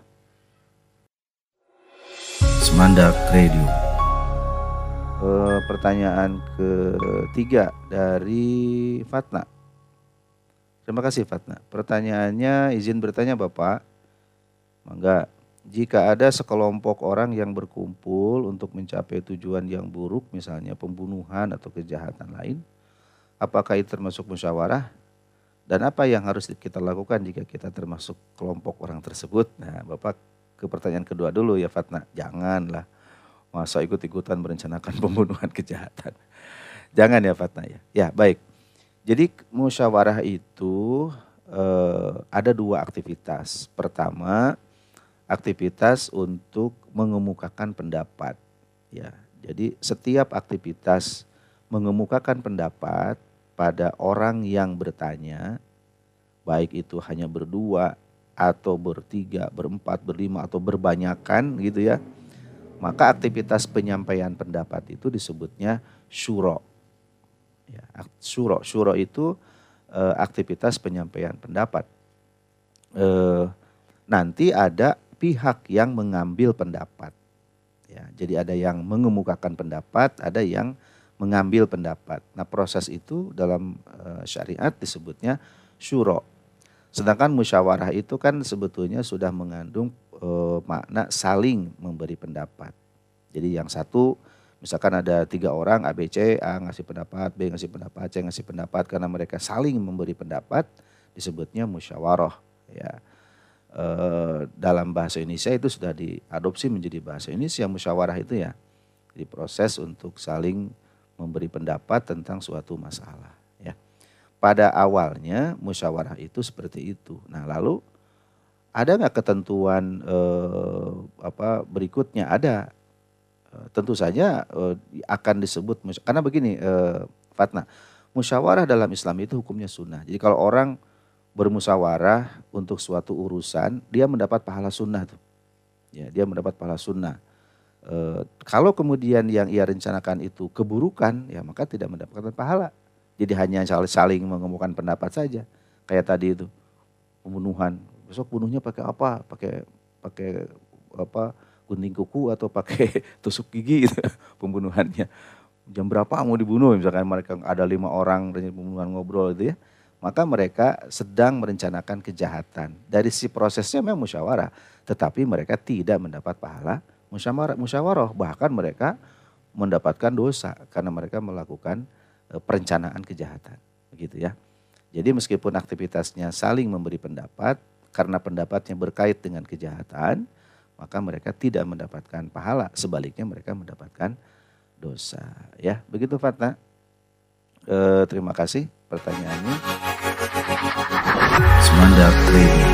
Speaker 1: Semandak Radio.
Speaker 2: E, pertanyaan ketiga dari Fatna. Terima kasih Fatna. Pertanyaannya izin bertanya Bapak. Mangga, jika ada sekelompok orang yang berkumpul untuk mencapai tujuan yang buruk misalnya pembunuhan atau kejahatan lain, Apakah itu termasuk musyawarah? Dan apa yang harus kita lakukan jika kita termasuk kelompok orang tersebut? Nah, Bapak ke pertanyaan kedua dulu ya Fatna. Janganlah masa ikut-ikutan merencanakan pembunuhan kejahatan. Jangan ya Fatna ya. Ya baik. Jadi musyawarah itu eh, ada dua aktivitas. Pertama, aktivitas untuk mengemukakan pendapat. Ya, jadi setiap aktivitas mengemukakan pendapat pada orang yang bertanya, baik itu hanya berdua atau bertiga, berempat, berlima atau berbanyakan gitu ya. Maka aktivitas penyampaian pendapat itu disebutnya syuro. Ya, syuro, syuro itu e, aktivitas penyampaian pendapat. E, nanti ada pihak yang mengambil pendapat. Ya, jadi ada yang mengemukakan pendapat, ada yang mengambil pendapat. Nah proses itu dalam e, syariat disebutnya syuro. Sedangkan musyawarah itu kan sebetulnya sudah mengandung e, makna saling memberi pendapat. Jadi yang satu misalkan ada tiga orang A, B, C, A ngasih pendapat, B ngasih pendapat, C ngasih pendapat karena mereka saling memberi pendapat disebutnya musyawarah. Ya. E, dalam bahasa Indonesia itu sudah diadopsi menjadi bahasa Indonesia musyawarah itu ya. Jadi proses untuk saling memberi pendapat tentang suatu masalah. Pada awalnya musyawarah itu seperti itu. Nah, lalu ada nggak ketentuan eh, apa berikutnya? Ada. Eh, tentu saja eh, akan disebut karena begini eh, Fatna, musyawarah dalam Islam itu hukumnya sunnah. Jadi kalau orang bermusyawarah untuk suatu urusan, dia mendapat pahala sunnah tuh. Ya, dia mendapat pahala sunnah. E, kalau kemudian yang ia rencanakan itu keburukan, ya maka tidak mendapatkan pahala. Jadi hanya saling mengemukakan pendapat saja. Kayak tadi itu pembunuhan. Besok bunuhnya pakai apa? Pakai pakai apa? Gunting kuku atau pakai tusuk gigi gitu pembunuhannya. Jam berapa mau dibunuh? Misalkan mereka ada lima orang dan pembunuhan ngobrol itu ya. Maka mereka sedang merencanakan kejahatan. Dari si prosesnya memang musyawarah, tetapi mereka tidak mendapat pahala musyawarah, musyawarah bahkan mereka mendapatkan dosa karena mereka melakukan perencanaan kejahatan begitu ya. Jadi meskipun aktivitasnya saling memberi pendapat karena pendapatnya berkait dengan kejahatan, maka mereka tidak mendapatkan pahala, sebaliknya mereka mendapatkan dosa ya. Begitu Fatna. E, terima kasih pertanyaannya.
Speaker 1: Semandak Radio.